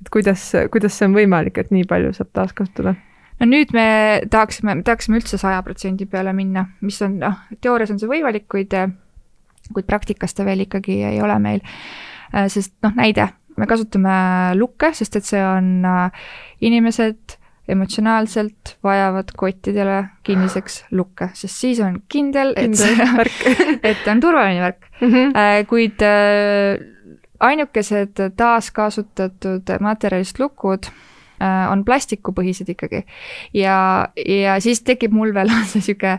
[SPEAKER 1] et kuidas, kuidas see on võimalik, et nii palju saab taaskasutada?
[SPEAKER 2] no nüüd me tahaksime, me tahaksime üldse saja protsendi peale minna, mis on noh, teoorias on see võimalik, kuid, kuid praktikas ta veel ikkagi ei ole meil. Sest noh, näide, me kasutame lukke, sest et see on inimesed emotsionaalselt vajavad kottidele kinniseks lukke, sest siis on kindel, et see, et on turvaline värk mm. -hmm. kuid ainukesed taaskasutatud materjalist lukud Äh, on plastikupõhised ikkagi. ja, ja siis tekib mul veel see sihuke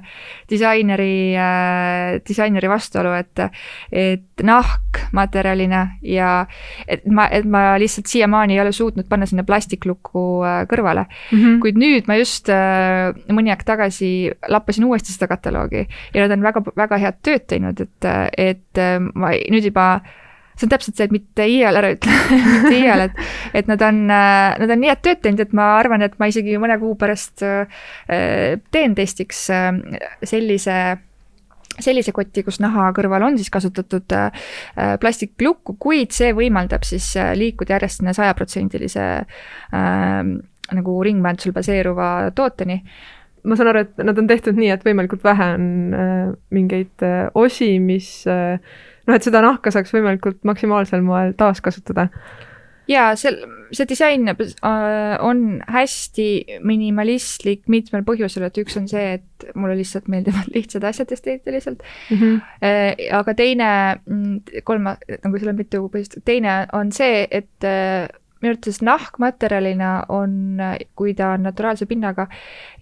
[SPEAKER 2] disaineri äh,, disaineri vastuolu, et, et nahk materjalina ja et ma, et ma lihtsalt siiamaani ei ole suutnud panna sinna plastiklukku äh, kõrvale mm. -hmm. kuid nüüd ma just äh, mõni aeg tagasi lappasin uuesti seda kataloogi ja nad on väga, väga head tööd teinud, et, et äh, ma nüüd juba see on täpselt see, et mitte iial ära ütle mitte iial, et, et nad on, nad on nii head tööd teinud, et ma arvan, et ma isegi mõne kuu pärast äh, teen testiks äh, sellise sellise koti, kus naha kõrval on siis kasutatud äh, plastiklukku, kuid see võimaldab siis liikuda järjest sinna sajaprotsendilise äh, nagu ringmajandusel baseeruva tooteni.
[SPEAKER 1] Ma saan aru, et nad on tehtud nii, et võimalikult vähe on äh, mingeid äh, osi, mis äh, noh, et seda nahka saaks võimalikult maksimaalsel moel taaskasutada.
[SPEAKER 2] jaa, see, see disain äh, on hästi minimalistlik mitmel põhjusel, et üks on see, et mulle lihtsalt meeldivad lihtsad asjad esteetiliselt mm. -hmm. aga teine, mm, kolma, nagu seal on mitu põhjust, teine on see, et äh, minu arvates nahk materjalina on, kui ta on naturaalse pinnaga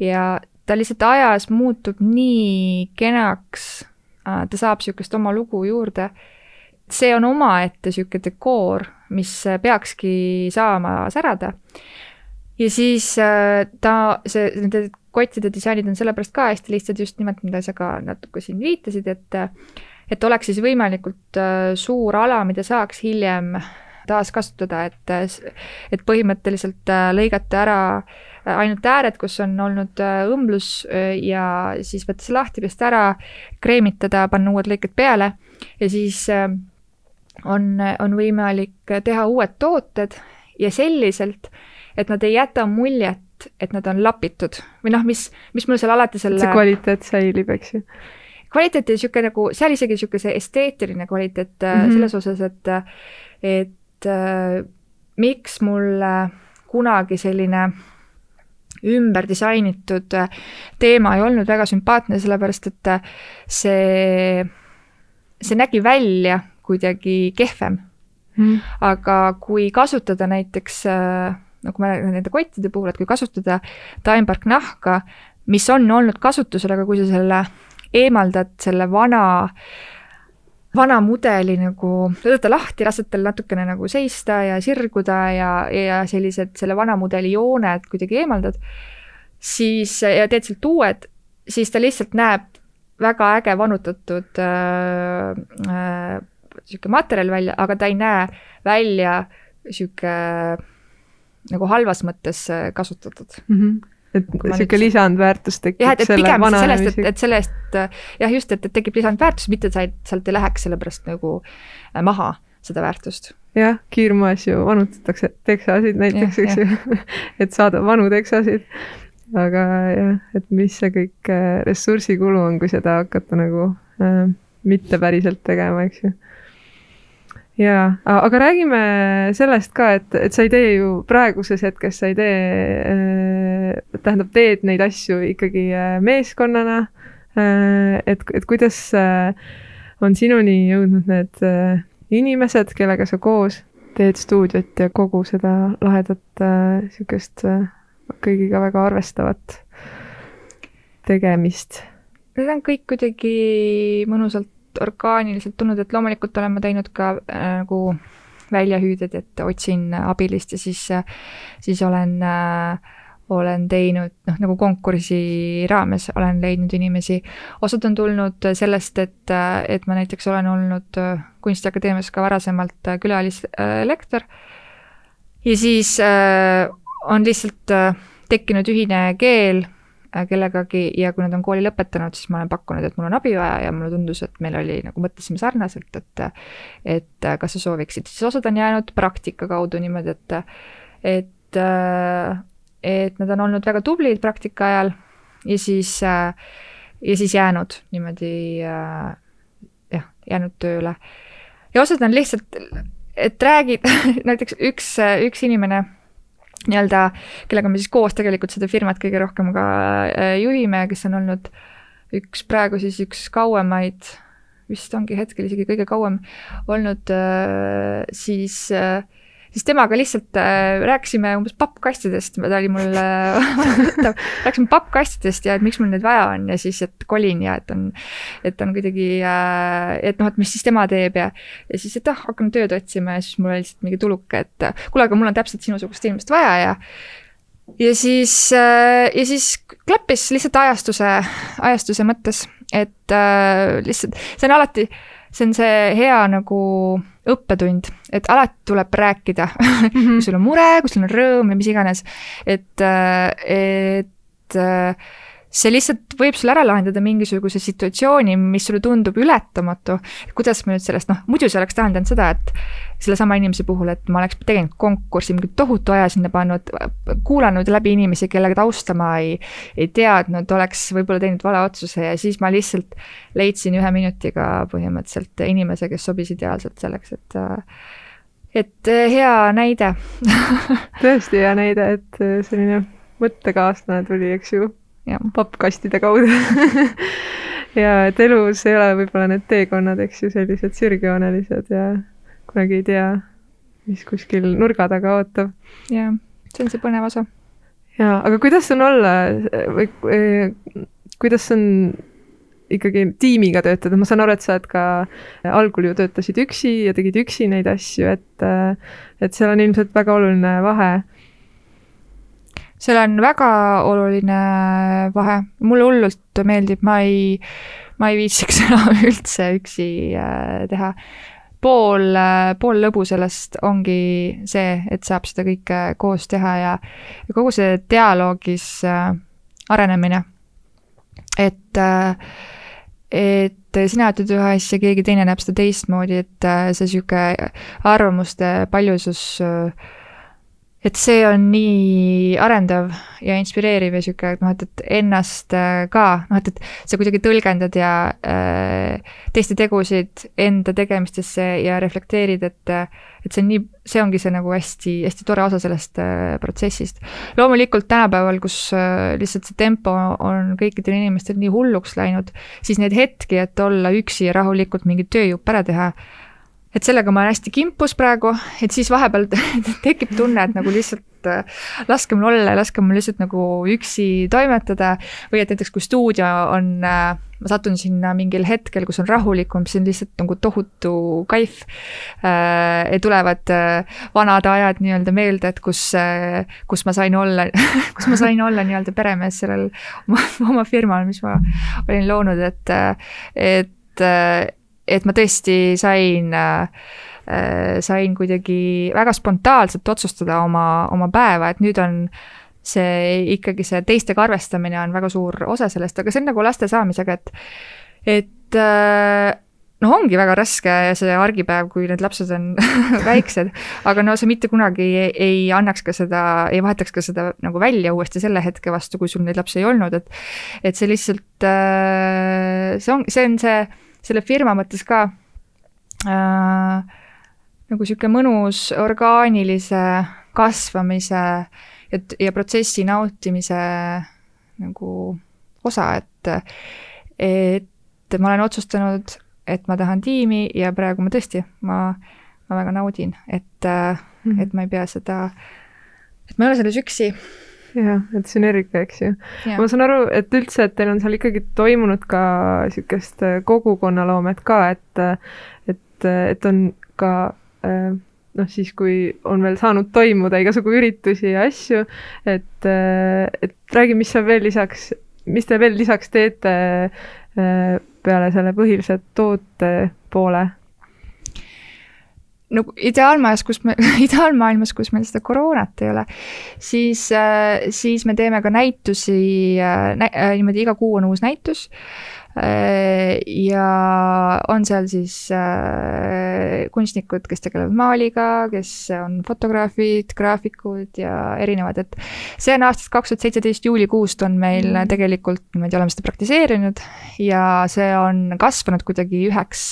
[SPEAKER 2] ja ta lihtsalt ajas muutub nii kenaks ta saab niisugust oma lugu juurde. see on omaette niisugune dekoor, mis peakski saama särada. ja siis äh, ta, see, nende kottide disainid on sellepärast ka hästi lihtsad, just nimelt, mida sa ka natuke siin viitasid, et et oleks siis võimalikult äh, suur ala, mida saaks hiljem taaskasutada, et, et põhimõtteliselt lõigata ära äh, ainult ääred, kus on olnud äh, õmblus äh, ja siis võtta see lahti, pesta ära, kreemitada, panna uued lõiked peale ja siis äh, on, on võimalik teha uued tooted ja selliselt, et nad ei jäta muljet, et nad on lapitud või noh, mis, mis mul seal alati selle.
[SPEAKER 1] see kvaliteet säilib, eks ju
[SPEAKER 2] kvaliteet ja niisugune nagu, seal isegi niisugune see esteetiline kvaliteet mm -hmm. selles osas, et, et äh, miks mulle kunagi selline ümber disainitud äh, teema ei olnud väga sümpaatne, sellepärast et äh, see, see nägi välja kuidagi kehvem. Hmm.. aga kui kasutada näiteks, äh, nagu ma nende kottide puhul, et kui kasutada Timepark nahka, mis on olnud kasutusel, aga kui sa selle eemaldad selle vana äh, vana mudeli nagu, võtta lahti, lased tal natukene nagu seista ja sirguda ja, ja sellised selle vana mudeli jooned kuidagi eemaldad, siis ja teed sealt uued, siis ta lihtsalt näeb väga äge vanutatud äh, äh, sihuke materjal välja, aga ta ei näe välja sihuke nagu halvas mõttes kasutatud mm.
[SPEAKER 1] -hmm et niisugune lisandväärtus tekib
[SPEAKER 2] jah, et, et pigem sellest, et, et selle eest jah, just, et, et tekib lisandväärtus, mitte sa ei, sealt ei läheks sellepärast nagu äh, maha seda väärtust.
[SPEAKER 1] jah, kiirmoes ju vanutatakse teksasid näiteks, eks ju, et saada vanu teksasid. aga jah, et mis see kõik äh, ressursikulu on, kui seda hakata nagu äh, mitte päriselt tegema, eks ju jaa, aga räägime sellest ka, et, et sa ei tee ju praeguses hetkes, sa ei tee äh, tähendab, teed neid asju ikkagi meeskonnana. et, et kuidas on sinuni jõudnud need inimesed, kellega sa koos teed stuudiot ja kogu seda lahedat sihukest kõigiga väga arvestavat tegemist?
[SPEAKER 2] Need on kõik kuidagi mõnusalt orgaaniliselt tulnud, et loomulikult olen ma teinud ka äh, nagu väljahüüded, et otsin abilist ja siis, siis olen äh, olen teinud, noh, nagu konkursi raames olen leidnud inimesi. osad on tulnud sellest, et, et ma näiteks olen olnud Kunstiakadeemias ka varasemalt külalislektor. ja siis äh, on lihtsalt äh, tekkinud ühine keel Äh, kellegagi ja kui nad on kooli lõpetanud, siis ma olen pakkunud, et mul on abi vaja ja mulle tundus, et meil oli nagu mõtlesime sarnaselt, et et äh, kas sa sooviksid, siis osad on jäänud praktika kaudu niimoodi, et et äh, et nad on olnud väga tublid praktika ajal ja siis ja siis jäänud niimoodi jah, jäänud tööle. ja osad on lihtsalt, et räägid näiteks üks, üks inimene nii-öelda, kellega me siis koos tegelikult seda firmat kõige rohkem ka äh, juhime, kes on olnud üks praegu siis üks kauemaid, vist ongi hetkel isegi kõige kauem olnud äh, siis äh, siis temaga lihtsalt äh, rääkisime umbes pappkastidest, ta oli mul äh, rääkisime pappkastidest ja et miks mul neid vaja on ja siis, et kolin ja et on, et on kuidagi äh,, et noh, et mis siis tema teeb ja, ja siis, et ah, hakkan tööd otsima ja siis mul oli lihtsalt mingi tuluke, et kuule, aga mul on täpselt sinusugust inimest vaja ja ja siis äh,, ja siis klappis lihtsalt ajastuse, ajastuse mõttes, et äh, lihtsalt see on alati äh, see on see hea nagu õppetund, et alati tuleb rääkida mm, -hmm. kui sul on mure, kui sul on rõõm ja mis iganes, et, et see lihtsalt võib sul ära lahendada mingisuguse situatsiooni, mis sulle tundub ületamatu. kuidas ma nüüd sellest, noh, muidu see oleks tähendanud seda, et sellesama inimese puhul, et ma oleks teinud konkursi, mingi tohutu aja sinna pannud, kuulanud läbi inimesi, kelle tausta ma ei, ei teadnud, oleks võib-olla teinud vale otsuse ja siis ma lihtsalt leidsin ühe minutiga põhimõtteliselt inimese, kes sobis ideaalselt selleks, et et hea näide
[SPEAKER 1] tõesti hea näide, et selline mõttekaaslane tuli, eks ju pappkastide kaudu ja et elus ei ole võib-olla need teekonnad, eks ju, sellised sirgjoonelised ja kunagi ei tea, mis kuskil nurga taga ootab.
[SPEAKER 2] jah, see on see põnev osa.
[SPEAKER 1] jaa, aga kuidas on olla või kuidas on ikkagi tiimiga töötada, ma saan aru, et sa oled ka, algul ju töötasid üksi ja tegid üksi neid asju, et et seal on ilmselt väga oluline vahe
[SPEAKER 2] seal on väga oluline vahe, mulle hullult meeldib, ma ei, ma ei viitsiks enam üldse üksi äh, teha. pool, äh, pool lõbu sellest ongi see, et saab seda kõike koos teha ja, ja kogu see dialoogis äh, arenemine. et et sina ütled ühe asja, keegi teine näeb seda teistmoodi, et see sihuke arvamuste paljusus äh, et see on nii arendav ja inspireeriv ja sihuke, et noh, et, et ennast äh, ka noh, et, et sa kuidagi tõlgendad ja äh, teiste tegusid enda tegemistesse ja reflekteerid, et et see on nii, see ongi see nagu hästi, hästi tore osa sellest äh, protsessist. loomulikult tänapäeval, kus äh, lihtsalt see tempo on kõikidel inimestel nii hulluks läinud, siis neid hetki, et olla üksi ja rahulikult mingit tööjupp ära teha et sellega ma olen hästi kimpus praegu, et siis vahepeal tekib tunne, et nagu lihtsalt äh, laske mul olla ja laske mul lihtsalt nagu üksi toimetada. või et näiteks kui stuudio on, äh, ma satun sinna mingil hetkel, kus on rahulikum, siis on lihtsalt nagu tohutu kaif. Äh, tulevad vanad ajad nii-öelda meelde, et kus, kus ma sain olla kus ma sain olla nii-öelda peremees sellel oma, oma firmal, mis ma olin loonud, et, et et ma tõesti sain äh, sain kuidagi väga spontaanselt otsustada oma, oma päeva, et nüüd on see ikkagi see teistega arvestamine on väga suur osa sellest, aga see on nagu laste saamisega, et, et äh, noh, ongi väga raske see argipäev, kui need lapsed on väiksed, aga no sa mitte kunagi ei, ei annaks ka seda, ei vahetaks ka seda nagu välja uuesti selle hetke vastu, kui sul neid lapsi ei olnud, et et see lihtsalt, äh, see on, see on see selle firma mõttes ka äh, nagu sihuke mõnus orgaanilise kasvamise et ja protsessi nautimise nagu osa, et, et ma olen otsustanud, et ma tahan tiimi ja praegu ma tõesti, ma, ma väga naudin, et mm, -hmm. et ma ei pea seda, et ma ei ole selles üksi
[SPEAKER 1] jah, et sünergia, eks ju. ma saan aru, et üldse, et teil on seal ikkagi toimunud ka niisugust kogukonnaloomet ka, et, et, et on ka äh, noh, siis kui on veel saanud toimuda igasugu üritusi ja asju, et, et räägi, mis sa veel lisaks, mis te veel lisaks teete äh, peale selle põhilise toote poole?
[SPEAKER 2] No ideaalmaailmas, kus me, ideaalmaailmas, kus meil seda koroonat ei ole, siis, äh, siis me teeme ka näitusi, äh, niimoodi iga kuu on uus näitus Äh, ja on seal siis äh, kunstnikud, kes tegelevad maaliga, kes on fotograafid, graafikud ja erinevad, et see on aastast kaks tuhat seitseteist juulikuust on meil mm. tegelikult niimoodi oleme seda praktiseerinud ja see on kasvanud kuidagi üheks,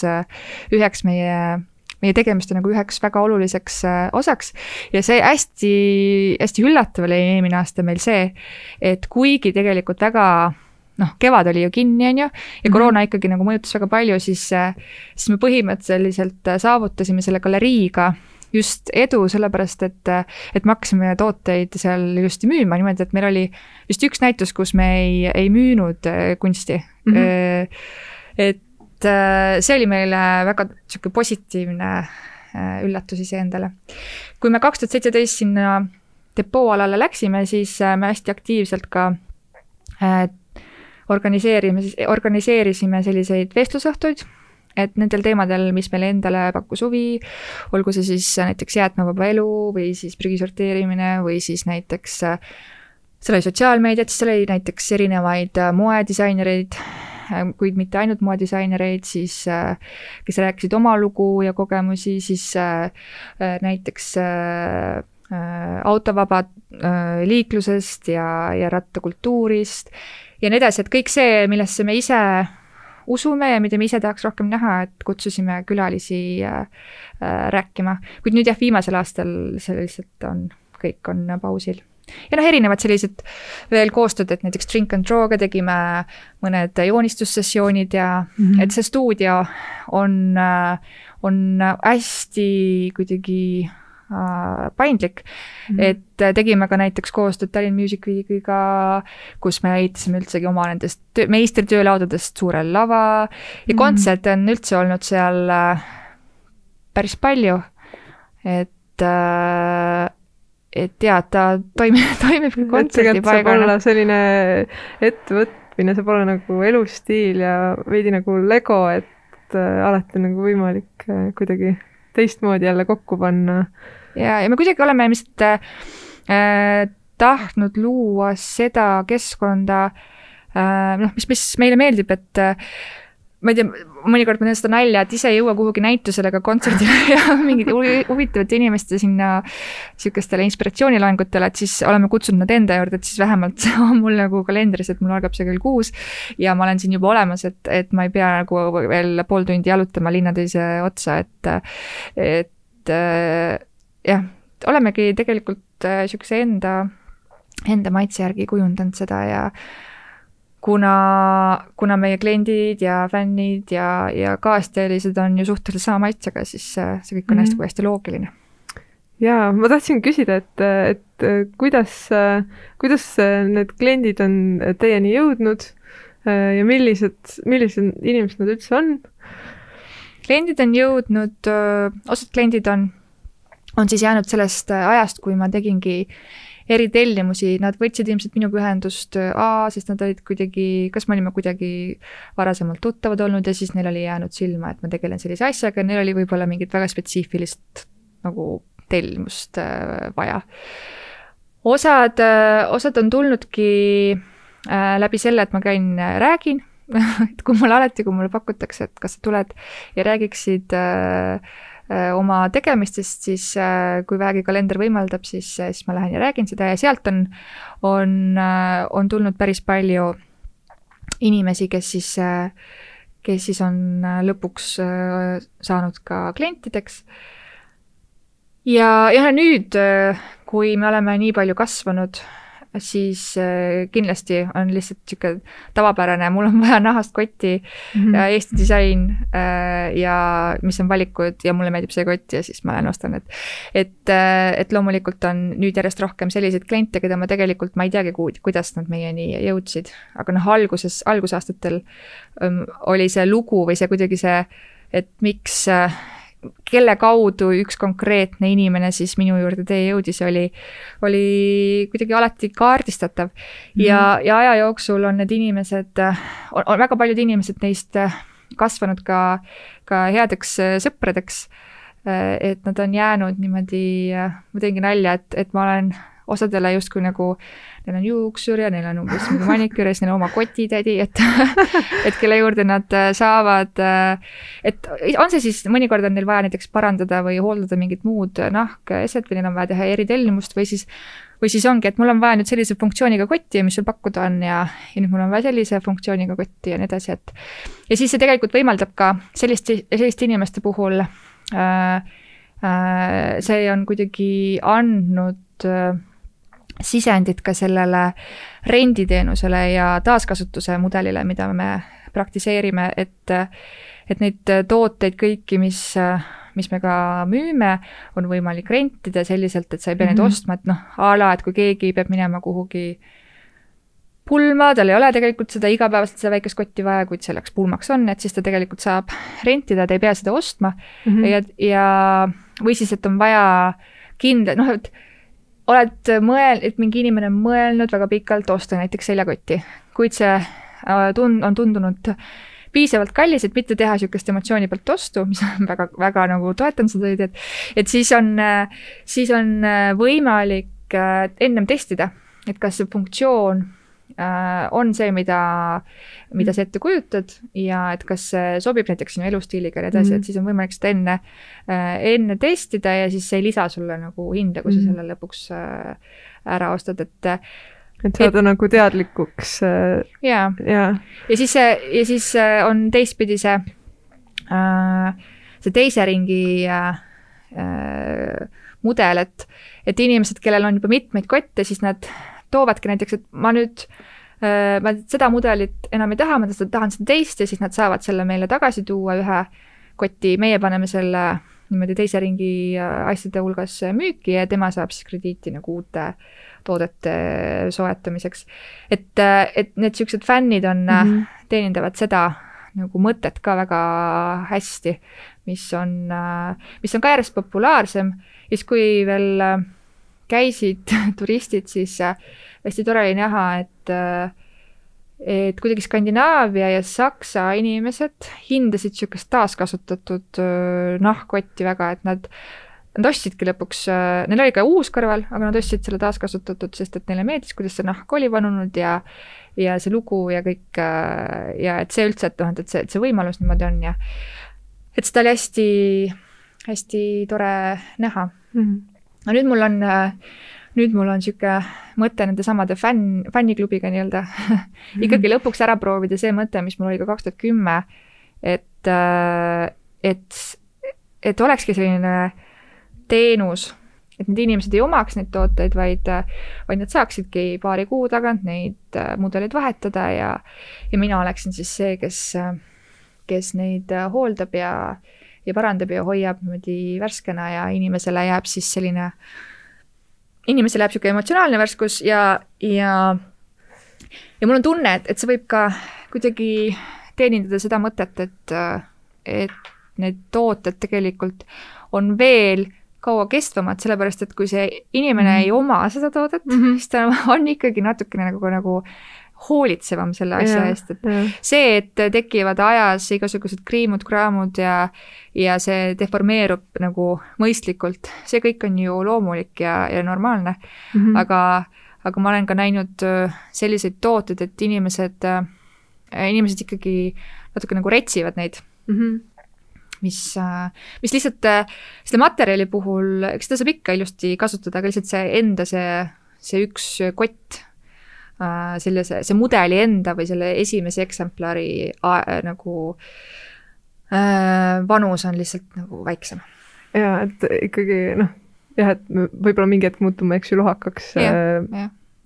[SPEAKER 2] üheks meie meie tegemiste nagu üheks väga oluliseks äh, osaks. ja see hästi, hästi üllatav oli eelmine aasta meil see, et kuigi tegelikult väga noh, kevad oli ju kinni, on ju, ja mhm. koroona ikkagi nagu mõjutas väga palju, siis, siis me põhimõtteliselt saavutasime selle galeriiga just edu, sellepärast et, et me hakkasime tooteid seal ilusti müüma niimoodi, et meil oli just üks näitus, kus me ei, ei müünud äh, kunsti mm. -hmm. et äh, see oli meile väga sihuke positiivne üllatus iseendale. kui me kaks tuhat seitseteist sinna depooalale läksime, siis me hästi aktiivselt ka organiseerime, organiseerisime selliseid vestlusõhtuid, et nendel teemadel, mis meile endale pakkus huvi, olgu see siis näiteks jäätmevaba elu või siis prügi sorteerimine või siis näiteks seal oli sotsiaalmeediat, siis seal oli näiteks erinevaid moedisainereid, kuid mitte ainult moedisainereid, siis kes rääkisid oma lugu ja kogemusi, siis näiteks autovaba liiklusest ja, ja rattakultuurist ja nii edasi, et kõik see, millesse me ise usume ja mida me ise tahaks rohkem näha, et kutsusime külalisi äh, äh, rääkima. kuid nüüd jah, viimasel aastal see lihtsalt on, kõik on pausil. Ja noh, erinevad sellised veel koostööd, et näiteks Drink and Draw'ga tegime mõned joonistussessioonid ja mm -hmm. et see stuudio on, äh, on hästi kuidagi Äh, paindlik mm. -hmm. et äh, tegime ka näiteks koostööd Tallinn Music Weekiga, kus me ehitasime üldsegi oma nendest töö, meistritöölaudadest suure lava ja mm -hmm. kontserte on üldse olnud seal äh, päris palju. et et jaa, ta toimib, toimib kontserdipaigana.
[SPEAKER 1] selline ettevõtmine saab olla nagu elustiil ja veidi nagu lego, et alati on nagu võimalik kuidagi teistmoodi jälle kokku panna
[SPEAKER 2] ja, ja me kuidagi oleme lihtsalt äh, tahtnud luua seda keskkonda äh,, noh, mis, mis meile meeldib, et äh, ma ei tea, mõnikord ma teen seda nalja, et ise ei jõua kuhugi näitusele ega kontserdile ja mingite huvitavate inimeste sinna sihukestele inspiratsiooniloengutele, et siis oleme kutsunud nad enda juurde, et siis vähemalt on mul nagu kalendris, et mul algab see kell kuus. ja ma olen siin juba olemas, et, et ma ei pea nagu veel pool tundi jalutama linna teise otsa, et, et jah, olemegi tegelikult äh, enda, enda maitse järgi kujundanud seda ja kuna, kuna meie kliendid ja fännid ja, ja kaasteelised on ju suhteliselt sama maitsega, siis äh, see kõik on mm -hmm. hästi, hästi loogiline.
[SPEAKER 1] jaa, ma tahtsin küsida, et, et kuidas, kuidas need kliendid on teieni jõudnud ja millised, millised inimesed nad üldse on?
[SPEAKER 2] kliendid on jõudnud, osad kliendid on on siis jäänud sellest äh, ajast, kui ma tegingi eritellimusi, nad võtsid ilmselt minuga ühendust äh, A, sest nad olid kuidagi, kas me olime kuidagi varasemalt tuttavad olnud ja siis neil oli jäänud silma, et ma tegelen sellise asjaga, neil oli võib-olla mingit väga spetsiifilist nagu tellimust äh, vaja. osad äh,, osad on tulnudki läbi selle, et ma käin räägin et kui mulle alati, kui mulle pakutakse, et kas sa tuled ja räägiksid Äh, oma tegemistest, siis äh, kui vähegi kalender võimaldab, siis, äh, siis ma lähen ja räägin seda ja sealt on, on, on tulnud päris palju inimesi, kes siis, kes siis on lõpuks saanud ka klientideks. ja, ja nüüd, kui me oleme nii palju kasvanud, siis äh, kindlasti on lihtsalt niisugune tavapärane, mul on vaja nahast kotti mm -hmm. ja Eesti disain äh, ja mis on valikud ja mulle meeldib see kott ja siis ma lähen ostan, et et, äh, et loomulikult on nüüd järjest rohkem selliseid kliente, keda ma tegelikult, ma ei teagi, kuidas nad meieni jõudsid, aga noh, alguses, algusaastatel um, oli see lugu või see kuidagi see, et miks kelle kaudu üks konkreetne inimene siis minu juurde tee jõudis, oli, oli kuidagi alati kaardistatav mm. -hmm. ja, ja aja jooksul on need inimesed, on, väga paljud inimesed neist kasvanud ka, ka headeks sõpradeks. et nad on jäänud niimoodi, ma teengi nalja, et, et ma olen osadele justkui nagu, neil on juuksur ja neil on umbes mingi maniküür ja siis neil on oma kotitädi, et et kelle juurde nad äh, saavad, äh, et on see siis, mõnikord on neil vaja näiteks parandada või hooldada mingit muud nahkeset või neil on vaja teha eritellimust või siis või siis ongi, et mul on vaja nüüd sellise funktsiooniga kotti, mis sul pakkuda on ja, ja nüüd mul on vaja sellise funktsiooniga kotti ja nii edasi, et ja siis see tegelikult võimaldab ka sellist, selliste inimeste puhul äh, äh, see on kuidagi andnud äh, sisendit ka sellele renditeenusele ja taaskasutuse mudelile, mida me praktiseerime, et, et neid tooteid kõiki, mis, mis me ka müüme, on võimalik rentida selliselt, et sa ei pea mm -hmm. neid mhm. ostma, et noh, a la, et kui keegi peab minema kuhugi pulma, tal ei ole tegelikult seda igapäevaselt seda väikest kotti vaja, kuid selleks pulmaks on, et siis ta tegelikult saab rentida, ta ei pea seda ostma mm. -hmm. ja, ja, või siis, et on vaja kindla, noh, et oled mõel-, et mingi inimene on mõelnud väga pikalt osta näiteks seljakotti, kuid see äh, tun-, on tundunud piisavalt kallis, et mitte teha niisugust emotsiooni pealt ostu, mis on väga, väga nagu toetan seda ideed, et siis on, äh, siis on äh, võimalik ennem testida, et kas see funktsioon on see, mida, mida sa ette kujutad ja et kas see sobib näiteks sinu elustiiliga ja nii edasi mm, -hmm. et siis on võimalik seda enne, äh, enne testida ja siis see ei lisa sulle nagu hinda, kui sa mhm. selle lõpuks äh, ära ostad, et
[SPEAKER 1] et saada et, nagu teadlikuks.
[SPEAKER 2] jaa ja., ja siis see, ja siis on teistpidi see, see teise ringi mudel, et, et inimesed, kellel on juba mitmeid kotte, siis nad toovadki näiteks, et ma nüüd äh, ma seda mudelit enam ei taha, ma tahan seda teist ja siis nad saavad selle meile tagasi tuua ühe koti, meie paneme selle niimoodi teise ringi äh, asjade hulgas müüki ja tema saab siis krediiti nagu uute toodete soetamiseks. et, äh, et need siuksed fännid on mm, -hmm. teenindavad seda nagu mõtet ka väga hästi, mis on, mis on ka järjest populaarsem siis, kui veel käisid turistid, siis äh, hästi tore oli näha, et äh, et kuidagi Skandinaavia ja Saksa inimesed hindasid niisugust taaskasutatud äh, nahkkotti väga, et nad Nad ostsidki lõpuks, neil oli ka uus kõrval, aga nad ostsid selle taaskasutatud, sest et neile meeldis, kuidas see nahk oli vanunud ja ja see lugu ja kõik ja et see üldse, et noh, et see, et see võimalus niimoodi on ja et seda oli hästi, hästi tore näha mm. -hmm no nüüd mul on, äh, nüüd mul on niisugune mõte nendesamade fänn, fänniklubiga nii-öelda ikkagi mhm. lõpuks ära proovida see mõte, mis mul oli ka kaks tuhat kümme, et, äh, et, et olekski selline teenus, et need inimesed ei omaks neid tooteid, vaid, vaid nad saaksidki paari kuu tagant neid äh, mudeleid vahetada ja, ja mina oleksin siis see, kes, kes neid hooldab ja, ja parandab ja hoiab niimoodi värskena ja inimesele jääb siis selline, inimesele jääb niisugune emotsionaalne värskus ja, ja ja mul on tunne, et, et see võib ka kuidagi teenindada seda mõtet, et, et need tooted tegelikult on veel kaua kestvamad, sellepärast et kui see inimene mm -hmm. ei oma seda toodet mm, -hmm. siis ta on ikkagi natukene nagu, nagu hoolitsevam selle asja eest, et ja. see, et tekivad ajas igasugused kriimud-kraamud ja ja see deformeerub nagu mõistlikult, see kõik on ju loomulik ja, ja normaalne mm. -hmm. aga, aga ma olen ka näinud äh, selliseid tooteid, et inimesed, äh, inimesed ikkagi natuke nagu retsivad neid mm. -hmm mis, äh, mis lihtsalt selle materjali puhul, eks seda saab ikka ilusti kasutada, aga lihtsalt see enda see, see üks kott sellise, see mudeli enda või selle esimese eksemplari äh, nagu äh, vanus on lihtsalt nagu väiksem.
[SPEAKER 1] ja et ikkagi noh, jah, et me võib-olla mingi hetk muutume, eks ju, lohakaks.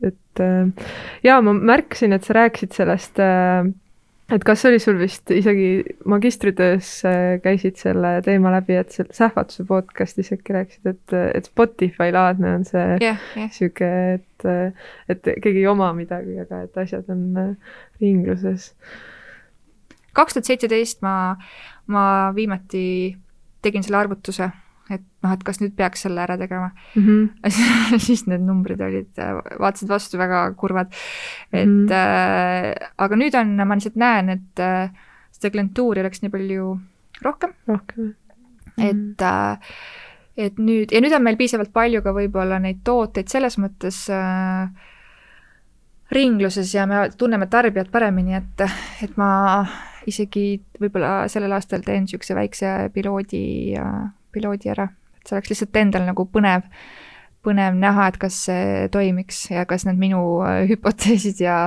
[SPEAKER 1] et äh, jaa, ma märkasin, et sa rääkisid sellest äh, et kas oli sul vist isegi magistritöös käisid selle teema läbi, et selle Sähvatuse podcast'is äkki rääkisid, et, et Spotify laadne on see
[SPEAKER 2] yeah, yeah.
[SPEAKER 1] sihuke, et, et keegi ei oma midagi, aga et asjad on ringluses.
[SPEAKER 2] kaks tuhat seitseteist ma, ma viimati tegin selle arvutuse et noh, et kas nüüd peaks selle ära tegema mm. -hmm. siis need numbrid olid, vaatasid vastu väga kurvad. et mm -hmm. äh, aga nüüd on, ma lihtsalt näen, et äh, seda klientuuri oleks nii palju rohkem.
[SPEAKER 1] rohkem,
[SPEAKER 2] jah. et äh, et nüüd, ja nüüd on meil piisavalt palju ka võib-olla neid tooteid selles mõttes äh, ringluses ja me tunneme tarbijat paremini, et, et ma isegi võib-olla sellel aastal teen niisuguse väikse piloodi äh, piloodi ära, et see oleks lihtsalt endal nagu põnev, põnev näha, et kas see toimiks ja kas need minu äh, hüpoteesid ja,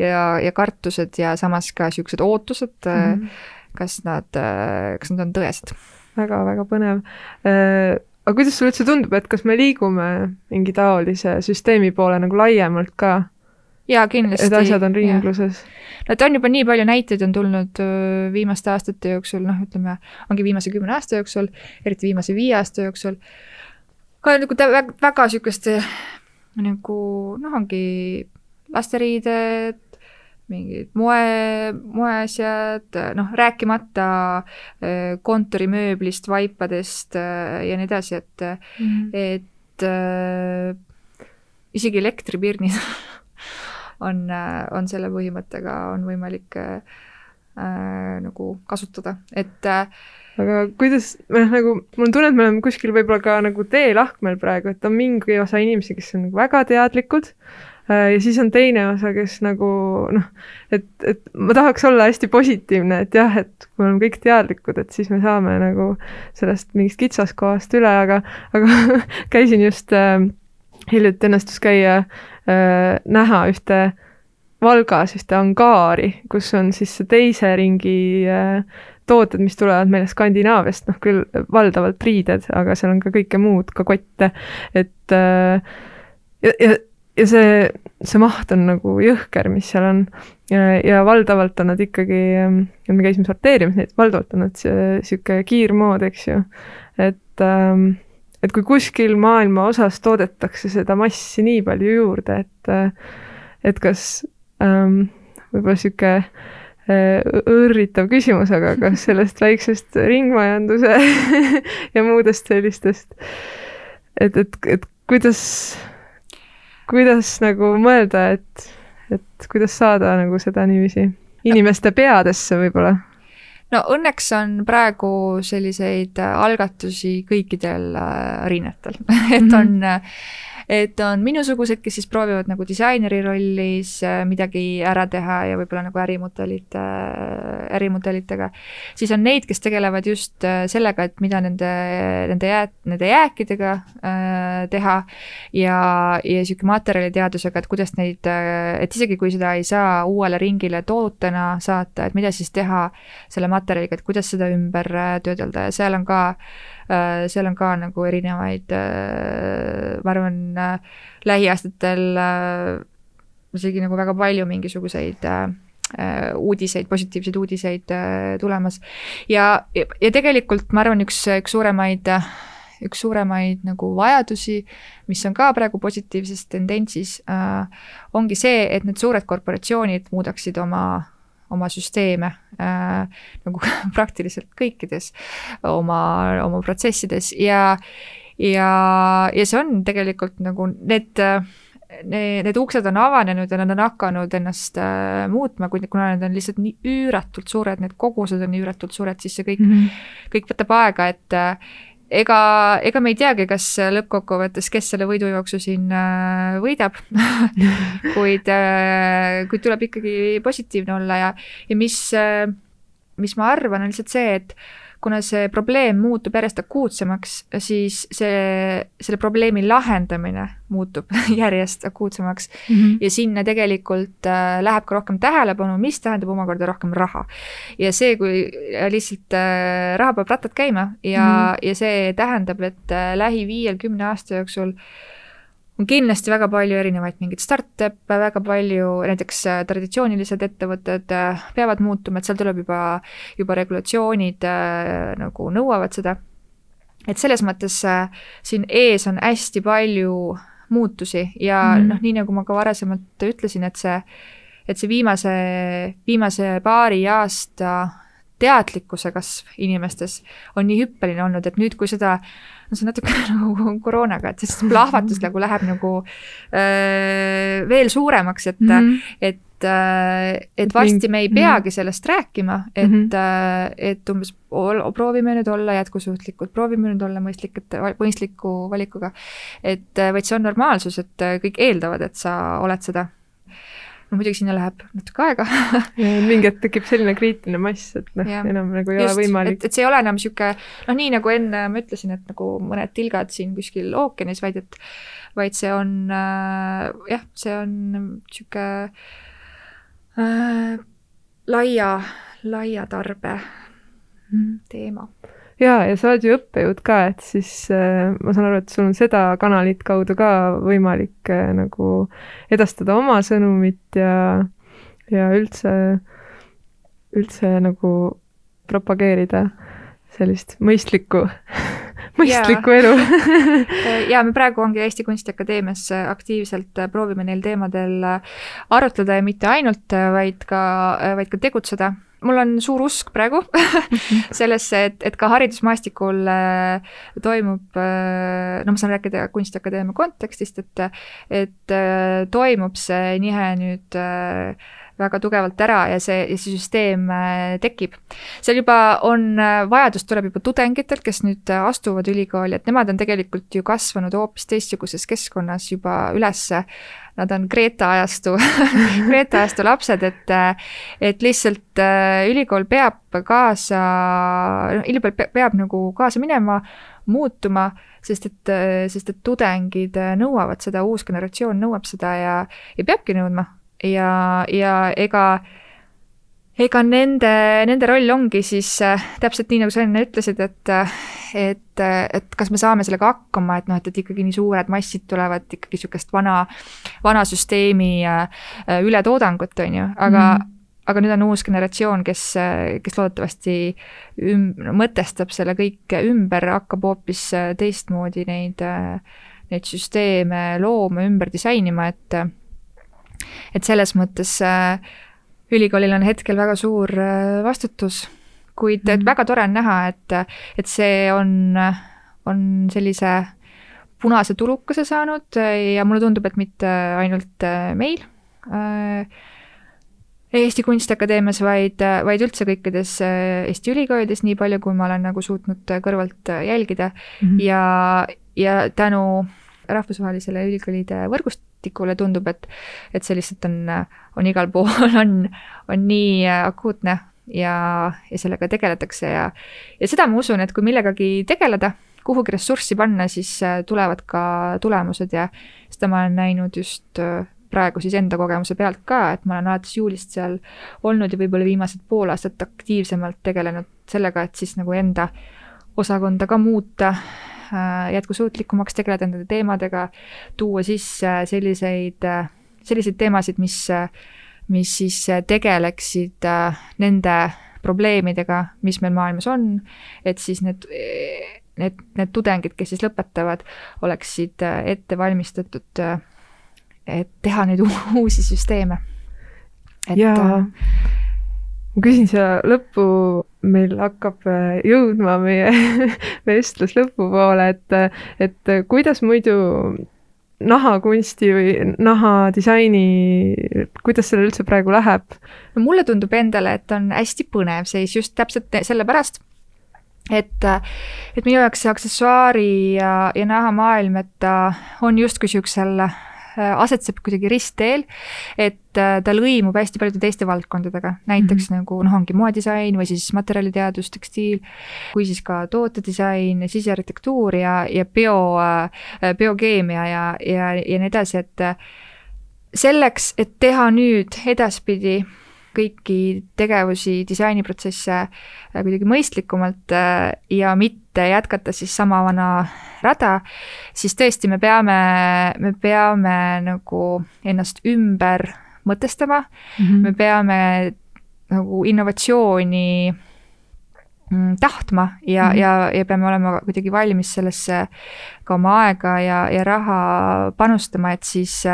[SPEAKER 2] ja, ja kartused ja samas ka niisugused ootused mm, -hmm. kas nad, äh, kas nad on tõesed
[SPEAKER 1] väga,. väga-väga põnev aga kuidas sulle üldse tundub, et kas me liigume mingi taolise süsteemi poole nagu laiemalt ka?
[SPEAKER 2] Jaa, kindlasti.
[SPEAKER 1] et asjad on ringluses.
[SPEAKER 2] no et on juba nii palju näiteid on tulnud viimaste aastate jooksul, noh, ütleme, ongi viimase kümne aasta jooksul, eriti viimase viie aasta jooksul, ka nagu väga, väga sihukeste nagu noh, ongi lasteriided, mingid moe, moeasjad, noh, rääkimata kontorimööblist, vaipadest ja nii edasi, et mm, -hmm. et äh, isegi elektripirnid on, on selle põhimõttega, on võimalik äh, äh, nagu kasutada, et äh,
[SPEAKER 1] aga kuidas, noh nagu mul on tunne, et me oleme kuskil võib-olla ka nagu teelahkmel praegu, et on mingi osa inimesi, kes on nagu väga teadlikud äh, ja siis on teine osa, kes nagu noh, et, et ma tahaks olla hästi positiivne, et jah, et kui me oleme kõik teadlikud, et siis me saame nagu sellest mingist kitsaskohast üle, aga, aga käisin just äh, hiljuti õnnestus käia äh, näha ühte Valgas ühte angaari, kus on siis teise ringi äh, tooted, mis tulevad meile Skandinaaviast, noh küll valdavalt riided, aga seal on ka kõike muud, ka kotte, et äh, ja, ja, ja see, see maht on nagu jõhker, mis seal on. ja valdavalt on nad ikkagi, me käisime sorteerimas neid, valdavalt on nad sihuke kiirmood, eks ju, et ähm, et kui kuskil maailma osas toodetakse seda massi nii palju juurde, et et kas ähm, võib-olla sihuke äh, õrritav küsimus, aga kas sellest väiksest ringmajanduse ja muudest sellistest, et, et, et kuidas, kuidas nagu mõelda, et, et kuidas saada nagu seda niiviisi inimeste peadesse võib-olla
[SPEAKER 2] no õnneks on praegu selliseid äh, algatusi kõikidel äh, rinnetel et mhm. on mm, -hmm et on minusugused, kes siis proovivad nagu disaineri rollis äh, midagi ära teha ja võib-olla nagu ärimudelite, äh, ärimudelitega. siis on neid, kes tegelevad just äh, sellega, et mida nende, nende jää-, nende jääkidega teha ja, ja sihuke materjaliteadusega, et kuidas neid, et isegi kui seda ei saa uuele ringile tootena saata, et mida siis teha selle materjaliga, et kuidas seda ümber töödelda ja seal on ka Äh, seal on ka nagu erinevaid, äh, ma arvan, äh, lähiaastatel isegi nagu väga palju mingisuguseid uudiseid, positiivseid uudiseid tulemas. ja, ja tegelikult ma arvan, üks, üks suuremaid üks suuremaid nagu vajadusi, mis on ka praegu positiivses tendentsis äh,, ongi see, et need suured korporatsioonid muudaksid oma oma süsteeme äh, nagu praktiliselt kõikides oma, oma protsessides ja, ja, ja see on tegelikult nagu need Need, need uksed on avanenud ja nad on hakanud ennast äh, muutma, kuna need on lihtsalt nii üüratult suured, need kogused on nii üüratult suured, siis see kõik mm, -hmm. kõik võtab aega, et äh, ega, ega me ei teagi, kas lõppkokkuvõttes, kes selle võidujooksu siin äh, võidab. Kuid, äh, kuid tuleb ikkagi positiivne olla ja, ja mis, äh, mis ma arvan, on lihtsalt see, et kuna see probleem muutub järjest akuutsemaks, siis see, selle probleemi lahendamine muutub järjest akuutsemaks mm. -hmm. ja sinna tegelikult äh, läheb ka rohkem tähelepanu, mis tähendab omakorda rohkem raha. ja see, kui lihtsalt äh, raha peab rattad käima ja mm, -hmm. ja see tähendab, et äh, lähi viiel-kümne aasta jooksul äh, on kindlasti väga palju erinevaid mingeid startup'e, väga palju, näiteks äh, traditsioonilised ettevõtted äh, peavad muutuma, et seal tuleb juba, juba regulatsioonid äh, nagu nõuavad seda. et selles mõttes siin ees on hästi palju muutusi ja mm. noh, nii nagu ma ka varasemalt ütlesin, et see, et see viimase, viimase paari aasta teadlikkuse kasv inimestes on nii hüppeline olnud, et nüüd, kui seda no see on natuke nagu koroonaga, et siis plahvatus nagu läheb nagu öö, veel suuremaks, et mm, -hmm. et et varsti me ei mhm. peagi sellest rääkima, et mm, -hmm. et umbes proovime nüüd olla jätkusuutlikud, proovime nüüd olla mõistlikute, mõistliku valikuga. et vaid see on normaalsus, et kõik eeldavad, et sa oled seda no muidugi sinna läheb natuke aega
[SPEAKER 1] mingi hetk tekib selline kriitiline mass, et noh, enam nagu ei Just, ole võimalik.
[SPEAKER 2] et, et see ei ole enam niisugune, noh, nii nagu enne ma ütlesin, et nagu mõned tilgad siin kuskil ookeanis, vaid et, vaid see on äh, jah, see on niisugune äh, laia, laia tarbe mm. teema
[SPEAKER 1] jaa, ja sa oled ju õppejõud ka, et siis äh, ma saan aru, et sul on seda kanalit kaudu ka võimalik äh, nagu edastada oma sõnumit ja, ja üldse, üldse nagu propageerida sellist mõistlikku mõistlikku elu.
[SPEAKER 2] Ja me praegu ongi Eesti Kunstiakadeemias aktiivselt proovime neil teemadel arutleda ja mitte ainult, vaid ka, vaid ka tegutseda mul on suur usk praegu sellesse, et, et ka haridusmaastikul äh, toimub äh,, no ma saan rääkida Kunstiakadeemia kontekstist, et, et äh, toimub see nihe nüüd äh, väga tugevalt ära ja see, ja see süsteem äh, tekib. seal juba on, äh, vajadus tuleb juba tudengitelt, kes nüüd äh, astuvad ülikooli, et nemad on tegelikult ju kasvanud hoopis teistsuguses keskkonnas juba ülesse nad on Greta ajastu Greta ajastu lapsed, et, et lihtsalt ülikool peab kaasa, ülikool peab, peab nagu kaasa minema, muutuma, sest et, sest et tudengid nõuavad seda, uus generatsioon nõuab seda ja, ja peabki nõudma ja, ja ega ega nende, nende roll ongi siis äh, täpselt nii, nagu sa enne ütlesid, et, et, et kas me saame sellega hakkama, et noh, et, et ikkagi nii suured massid tulevad ikkagi sihukest vana, vana süsteemi äh, ületoodangut, on ju, aga mm, -hmm. aga nüüd on uus generatsioon, kes, kes loodetavasti üm-, mõtestab selle kõik ümber, hakkab hoopis teistmoodi neid, neid süsteeme looma, ümber disainima, et et selles mõttes äh, ülikoolil on hetkel väga suur äh, vastutus, kuid mm -hmm. väga tore on näha, et, et see on, on sellise punase tulukese saanud ja mulle tundub, et mitte ainult äh, meil Eesti Kunstiakadeemias, vaid, vaid üldse kõikides Eesti ülikoolides, nii palju, kui ma olen nagu suutnud kõrvalt jälgida mm -hmm. ja, ja tänu rahvusvahelisele ülikoolide võrgust-, praktikule tundub, et, et see lihtsalt on, on igal pool, on, on nii akuutne ja, ja sellega tegeletakse ja, ja seda ma usun, et kui millegagi tegeleda, kuhugi ressurssi panna, siis äh, tulevad ka tulemused ja seda ma olen näinud just äh, praegu siis enda kogemuse pealt ka, et ma olen alates juulist seal olnud ja võib-olla viimased pool aastat aktiivsemalt tegelenud sellega, et siis nagu enda osakonda ka muuta jätkusuutlikumaks, tegeleda nende teemadega, tuua sisse selliseid, selliseid teemasid, mis, mis siis tegeleksid äh, nende probleemidega, mis meil maailmas on, et siis need, need, need tudengid, kes siis lõpetavad, oleksid ette valmistatud, et teha neid uusi süsteeme.
[SPEAKER 1] et ja ma küsin siia lõppu, meil hakkab äh, jõudma meie vestlus lõpupoole, et, et kuidas muidu nahakunsti või nahadisaini, kuidas sellel üldse praegu läheb?
[SPEAKER 2] no mulle tundub endale, et on hästi põnev seis just täpselt sellepärast, et, et minu jaoks see aksessuaari ja, ja nahamaailm, et ta on justkui niisugusel asetseb kuidagi ristteel, et ta lõimub hästi paljude teiste valdkondadega, näiteks mm -hmm. nagu noh, ongi moedisain või siis materjaliteadus, tekstiil, kui siis ka tootedisain, sisearhitektuur ja, ja bio, biokeemia ja, ja, ja nii edasi, et selleks, et teha nüüd edaspidi kõiki tegevusi, disainiprotsesse äh, kuidagi mõistlikumalt äh, ja mitte jätkata siis sama vana rada, siis tõesti, me peame, me peame nagu ennast ümber mõtestama mm, -hmm. me peame nagu innovatsiooni mm, tahtma ja mm, -hmm. ja, ja peame olema kuidagi valmis sellesse ka oma aega ja, ja raha panustama, et siis,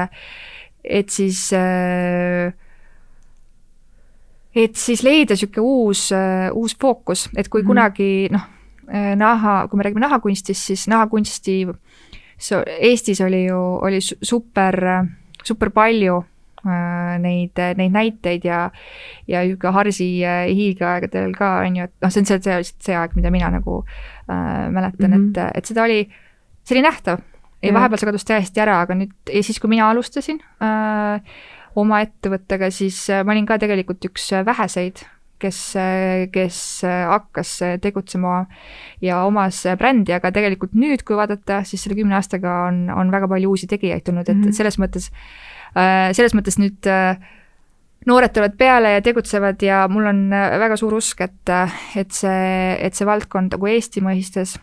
[SPEAKER 2] et siis äh, et siis leida niisugune uus, uus fookus, et kui mm -hmm. kunagi noh, naha, kui me räägime nahakunstist, siis nahakunsti Eestis oli ju, oli super, super palju äh, neid, neid näiteid ja, ja niisugune Harsi hiigeaegadel ka, on ju, et noh, see on see, see, see aeg, mida mina nagu äh, mäletan mm, -hmm. et, et seda oli, see oli nähtav. ja vahepeal see kadus täiesti ära, aga nüüd, ja siis, kui mina alustasin äh,, oma ettevõttega, siis äh, ma olin ka tegelikult üks äh, väheseid, kes, äh, kes hakkas tegutsema ja omas brändi, aga tegelikult nüüd, kui vaadata, siis selle kümne aastaga on, on väga palju uusi tegijaid tulnud, et mm -hmm. selles mõttes, selles mõttes nüüd noored tulevad peale ja tegutsevad ja mul on väga suur usk, et, et see, et see valdkond nagu Eesti mõistes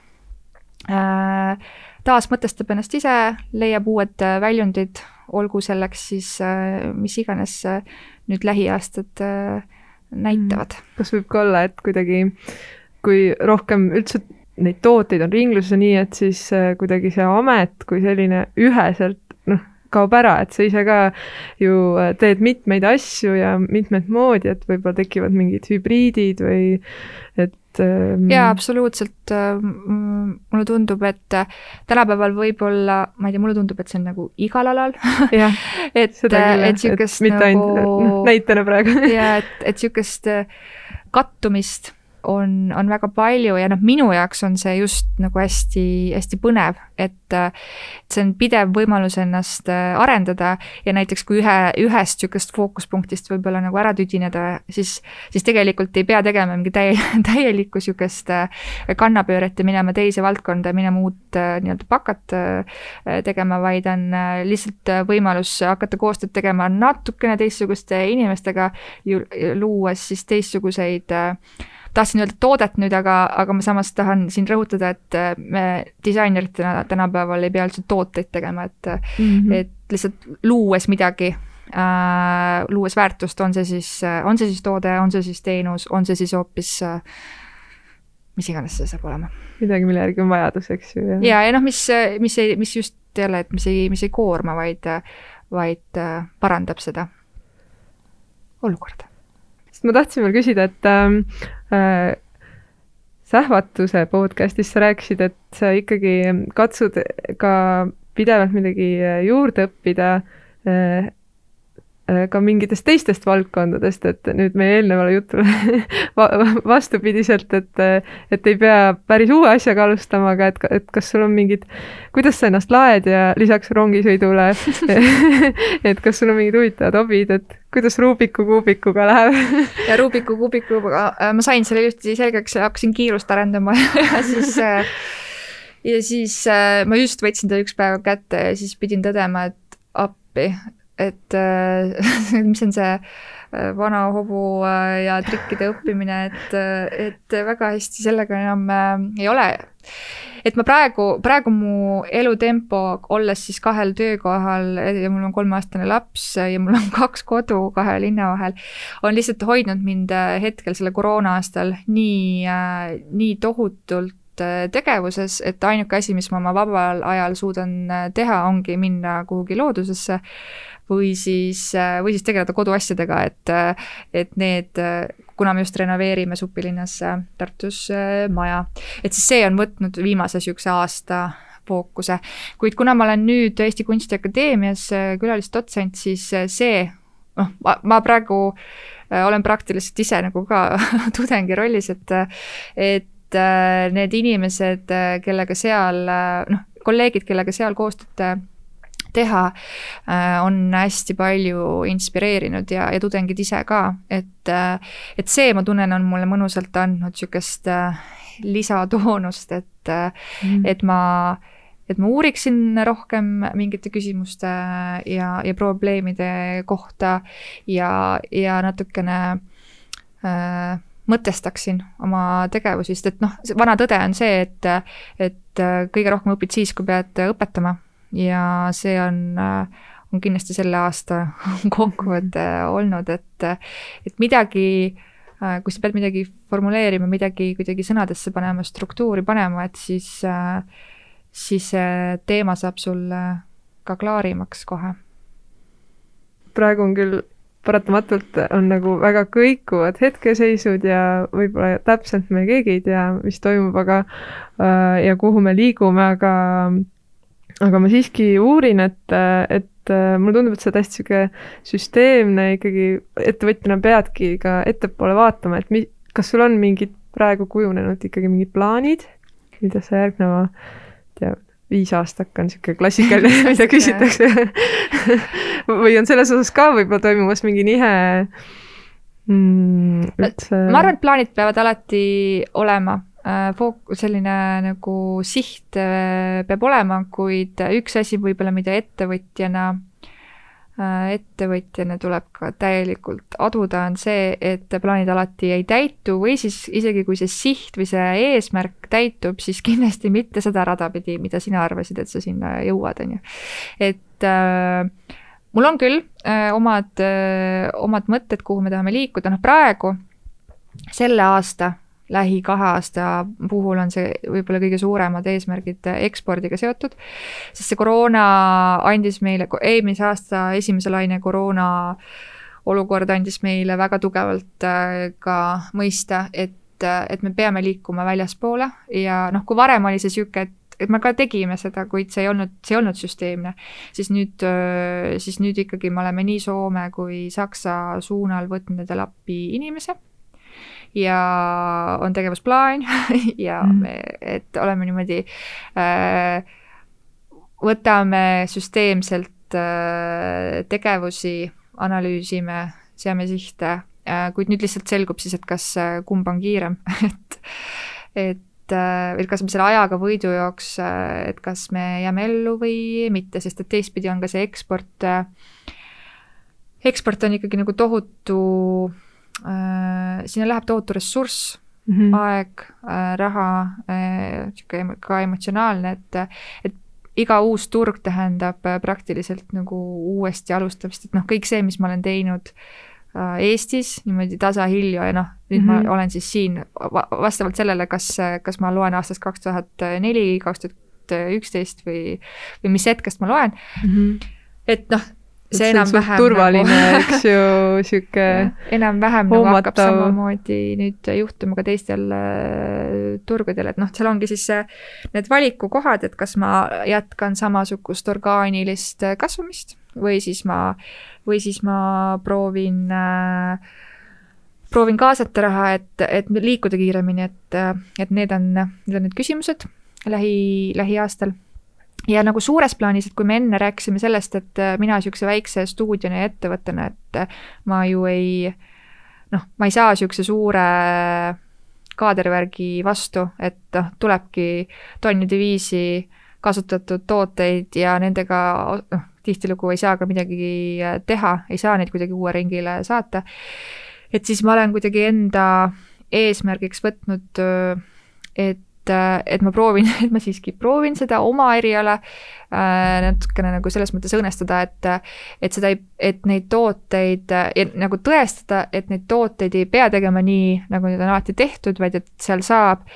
[SPEAKER 2] äh, taas mõtestab ennast ise, leiab uued väljundid olgu selleks siis äh, mis iganes äh, nüüd lähiaastad äh, näitavad.
[SPEAKER 1] Mm. kas võib ka olla, et kuidagi, kui rohkem üldse neid tooteid on ringluses nii, et siis kuidagi see amet kui selline üheselt noh, kaob ära, et sa ise ka ju teed mitmeid asju ja mitmed moodi, et võib-olla tekivad mingid hübriidid või et
[SPEAKER 2] ähm.... jaa, absoluutselt. Ähm, mulle tundub, et äh, tänapäeval võib-olla, ma ei tea, mulle tundub, et see on nagu igal alal
[SPEAKER 1] et, et
[SPEAKER 2] sihukest nagu.
[SPEAKER 1] Noh, näitena praegu
[SPEAKER 2] jaa, et, et sihukest äh, kattumist on, on väga palju ja noh, minu jaoks on see just nagu hästi-hästi põnev, et see on pidev võimalus ennast äh, arendada ja näiteks kui ühe, ühest niisugust fookuspunktist võib-olla nagu ära tüdineda, siis, siis tegelikult ei pea tegema mingi täie, täielikku niisugust äh, kannapööret ja minema teise valdkonda, minema uut äh, nii-öelda pakat tegema, vaid on lihtsalt võimalus hakata koostööd tegema natukene teistsuguste inimestega, luues siis teistsuguseid äh, tahtsin öelda toodet nüüd, aga, aga ma samas tahan siin rõhutada, et äh, me disaineritena tänapäeval ei pea üldse tooteid tegema, et mm, -hmm. et lihtsalt luues midagi äh,, luues väärtust, on see siis, on see siis toode, on see siis teenus, on see siis hoopis äh, mis iganes see saab olema.
[SPEAKER 1] midagi, mille järgi on vajadus, eks ju.
[SPEAKER 2] ja, ja, ja noh, mis, mis ei, mis just jälle, et mis ei, mis ei koorma, vaid, vaid äh, parandab seda olukorda
[SPEAKER 1] sest ma tahtsin veel küsida, et ähm, äh, Sähvatuse podcast'is sa rääkisid, et sa ikkagi katsud ka pidevalt midagi äh, juurde õppida äh, Äh, ka mingitest teistest valdkondadest, et nüüd meie eelnevale jutule vastupidiselt, et, et ei pea päris uue asjaga alustama, aga et, et kas sul on mingid, kuidas sa ennast laed ja lisaks rongisõidule et kas sul on mingid huvitavad hobid, et kuidas Rubiku kuubikuga läheb.
[SPEAKER 2] Ja Rubiku kuubikuga äh, ma sain selle ilusti selgeks ja hakkasin kiirust arendama ja siis äh, ja siis ma just võtsin ta üks päev kätte ja siis pidin tõdema, et appi, et äh, mis on see äh, vana hobu äh, ja trikkide õppimine, et, et väga hästi sellega enam ei ole. et ma praegu, praegu mu elutempo, olles siis kahel töökohal ja mul on kolmeaastane laps ja mul on kaks kodu kahe linna vahel, on lihtsalt hoidnud mind hetkel selle koroona aastal nii, nii tohutult tegevuses, et ainuke asi, mis ma oma vabal ajal suudan teha, ongi minna kuhugi loodusesse või siis, äh, või siis tegeleda koduasjadega, et, äh, et need, äh, kuna me just renoveerime supilinnas Tartus maja, et siis see on võtnud viimase niisuguse aasta fookuse. kuid kuna ma olen nüüd Eesti Kunstiakadeemias külalisdotsent, siis see, noh, ma praegu olen praktiliselt ise nagu ka tudengi rollis, et, et need inimesed, kellega seal, noh, kolleegid, kellega seal koostööd teha, on hästi palju inspireerinud ja, ja tudengid ise ka, et, et see, ma tunnen, on mulle mõnusalt andnud niisugust lisatoonust, et mm., et ma et ma uuriksin rohkem mingite küsimuste ja, ja probleemide kohta ja, ja natukene äh, mõtestaksin oma tegevusi, sest et noh, vana tõde on see, et, et kõige rohkem õpid siis, kui pead õpetama ja see on, on kindlasti selle aasta kokkuvõte olnud, et, et midagi, kui sa pead midagi formuleerima, midagi kuidagi sõnadesse panema, struktuuri panema, et siis äh, siis see teema saab sul ka klaarimaks kohe.
[SPEAKER 1] praegu on küll paratamatult on nagu väga kõikuvad hetkeseisud ja võib-olla täpselt me keegi ei tea, mis toimub, aga äh, ja kuhu me liigume, aga aga ma siiski uurin, et, et äh, mulle tundub, et sa oled hästi niisugune süsteemne ikkagi, ettevõtjana peadki ka ettepoole vaatama, et mi-, kas sul on mingid praegu kujunenud ikkagi mingid plaanid, mida sa järgneva tea, viis aastak on niisugune klassikaline, mida küsitakse. Või on selles osas ka võib-olla toimumas mingi nihe?
[SPEAKER 2] Mm, üldse? ma arvan, et plaanid peavad alati olema. Äh, fook-, selline nagu siht äh, peab olema, kuid üks asi võib-olla, mida ettevõtjana ettevõtjana tuleb ka täielikult aduda, on see, et plaanid alati ei täitu või siis isegi kui see siht või see eesmärk täitub, siis kindlasti mitte seda rada pidi, mida sina arvasid, et sa sinna jõuad, on ju. et äh, mul on küll äh, omad äh,, omad mõtted, kuhu me tahame liikuda, noh praegu selle aasta lähi kahe aasta puhul on see võib-olla kõige suuremad eesmärgid ekspordiga seotud, sest see koroona andis meile, eelmise aasta esimese laine koroona olukord andis meile väga tugevalt äh, ka mõista, et, et me peame liikuma väljaspoole ja noh, kui varem oli see niisugune, et et me ka tegime seda, kuid see ei olnud, see ei olnud süsteemne, siis nüüd, äh, siis nüüd ikkagi me oleme nii Soome kui Saksa suunal võtnud endale appi inimese ja on tegevusplaan ja mm. me, et oleme niimoodi äh,, võtame süsteemselt äh, tegevusi, analüüsime, seame sihte äh,, kuid nüüd lihtsalt selgub siis, et kas äh, kumb on kiirem et, et äh, et kas me selle ajaga võidujooks, äh, et kas me jääme ellu või mitte, sest et teistpidi on ka see eksport, eksport on ikkagi nagu tohutu äh, sinna läheb tohutu ressurss mm, -hmm. aeg äh,, raha äh,, sihuke ka emotsionaalne, et, et iga uus turg tähendab äh, praktiliselt nagu uuesti alustamist, et noh, kõik see, mis ma olen teinud äh, Eestis niimoodi tasahilju ja noh, nüüd mm -hmm. ma mhm. olen siis siin vastavalt sellele, kas, kas ma loen aastast kaks tuhat neli, kaks tuhat üksteist või, või mis hetkest ma loen mm. -hmm. et noh, see enam-vähem
[SPEAKER 1] turvaline nagu, eks ju, sihuke
[SPEAKER 2] enam-vähem nagu hakkab samamoodi nüüd juhtuma ka teistel äh, turgudel, et noh, seal ongi siis see, need valikukohad, et kas ma jätkan samasugust orgaanilist äh, kasvamist või siis ma, või siis ma proovin äh, proovin kaasata raha, et, et liikuda kiiremini, et, et need on, need on need küsimused lähi, lähiaastal ja nagu suures plaanis, et kui me enne rääkisime sellest, et äh, mina niisuguse väikse stuudiona ja ettevõttena, et äh, ma ju ei noh, ma ei saa niisuguse suure kaadervärgi vastu, et noh, tulebki tonnide viisi kasutatud tooteid ja nendega noh, tihtilugu ei saa ka midagi äh, teha, ei saa neid kuidagi uue ringile saata. et siis ma olen kuidagi enda eesmärgiks võtnud, et et, äh, et ma proovin, et ma siiski proovin seda oma eriala äh, natukene nagu selles mõttes õõnestada, et, et seda ei, et neid tooteid ja nagu tõestada, et neid tooteid ei pea tegema nii, nagu need on alati tehtud, vaid et seal saab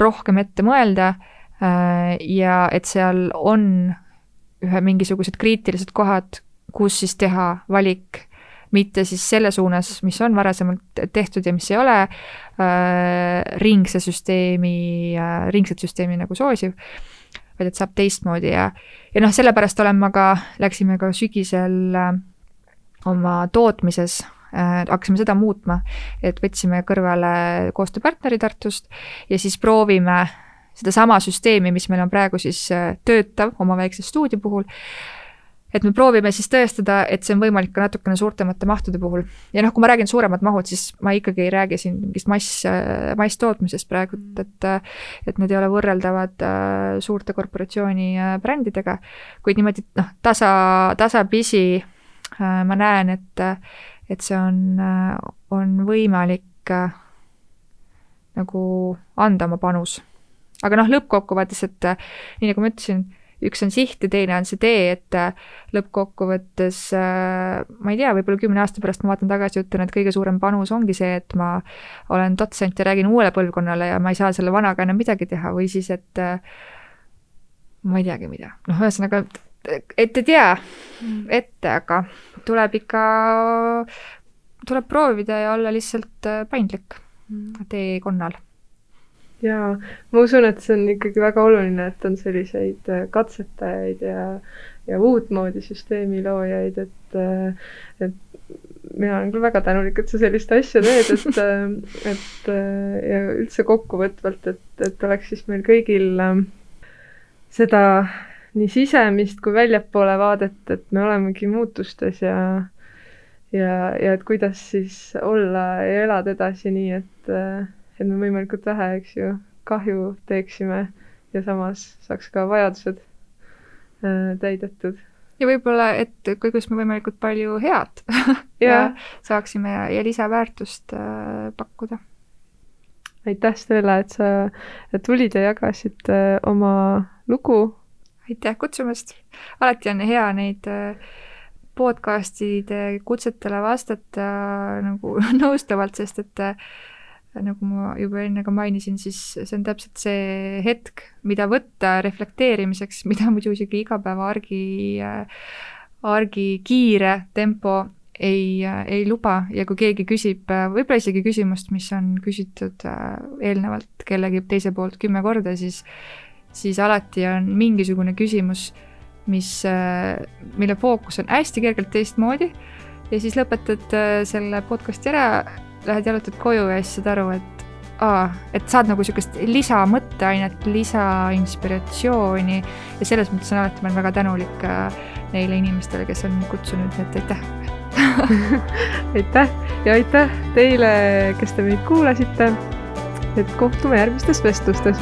[SPEAKER 2] rohkem ette mõelda äh, ja et seal on ühe mingisugused kriitilised kohad, kus siis teha valik mitte siis selle suunas, mis on varasemalt tehtud ja mis ei ole äh, ringse süsteemi äh,, ringset süsteemi nagu soosiv, vaid et saab teistmoodi ja, ja noh, sellepärast olen ma ka, läksime ka sügisel äh, oma tootmises äh, hakkasime seda muutma, et võtsime kõrvale koostööpartneri Tartust ja siis proovime sedasama süsteemi, mis meil on praegu siis äh, töötav oma väikse stuudio puhul et me proovime siis tõestada, et see on võimalik ka natukene suurtemate mahtude puhul. ja noh, kui ma räägin suuremad mahud, siis ma ikkagi ei räägi siin mingist mass, masstootmisest praegu, et et need ei ole võrreldavad suurte korporatsiooni brändidega, kuid niimoodi noh, tasa, tasapisi ma näen, et, et see on, on võimalik nagu anda oma panus. aga noh, lõppkokkuvõttes, et nii nagu ma ütlesin üks on siht ja teine on see tee, et äh, lõppkokkuvõttes äh, ma ei tea, võib-olla kümne aasta pärast ma vaatan tagasi ja ütlen, et kõige suurem panus ongi see, et ma olen dotsent ja räägin uuele põlvkonnale ja ma ei saa selle vanaga enam midagi teha või siis, et äh, ma ei teagi, mida, noh, ühesõnaga, et ei tea ette, aga tuleb ikka, tuleb proovida ja olla lihtsalt paindlik mm. teekonnal
[SPEAKER 1] jaa, ma usun, et see on ikkagi väga oluline, et on selliseid äh, katsetajaid ja, ja uutmoodi süsteemi loojaid, et, äh, et mina olen küll väga tänulik, et sa sellist asja teed, et, äh, et ja üldse kokkuvõtvalt, et, et oleks siis meil kõigil seda nii sisemist kui väljapoole vaadet, et me olemegi muutustes ja ja, ja et kuidas siis olla ja elada edasi nii, et et me võimalikult vähe, eks ju, kahju teeksime ja samas saaks ka vajadused äh, täidetud.
[SPEAKER 2] ja võib-olla, et kuidas me võimalikult palju head ja saaksime ja, ja lisaväärtust äh, pakkuda.
[SPEAKER 1] aitäh, Stella, et sa tulid ja jagasid äh, oma lugu.
[SPEAKER 2] aitäh kutsumast, alati on hea neid podcast'ide kutsetele vastata nagu nõustavalt, sest et nagu ma juba enne ka mainisin, siis see on täpselt see hetk, mida võtta reflekteerimiseks, mida muidu isegi igapäeva argi, argi kiire tempo ei, ei luba. Ja kui keegi küsib võib-olla isegi küsimust, mis on küsitud eelnevalt kellegi teise poolt kümme korda, siis, siis alati on mingisugune küsimus, mis, mille fookus on hästi kergelt teistmoodi. Ja siis lõpetad selle podcast'i ära lähed jalutad koju ja siis saad aru, et aa, et saad nagu niisugust lisamõtteainet, lisainspiratsiooni ja selles mõttes on alati, ma olen väga tänulik äh, neile inimestele, kes on kutsunud, nii et aitäh.
[SPEAKER 1] Aitäh! Ja aitäh teile, kes te meid kuulasite. et kohtume järgmistes vestlustes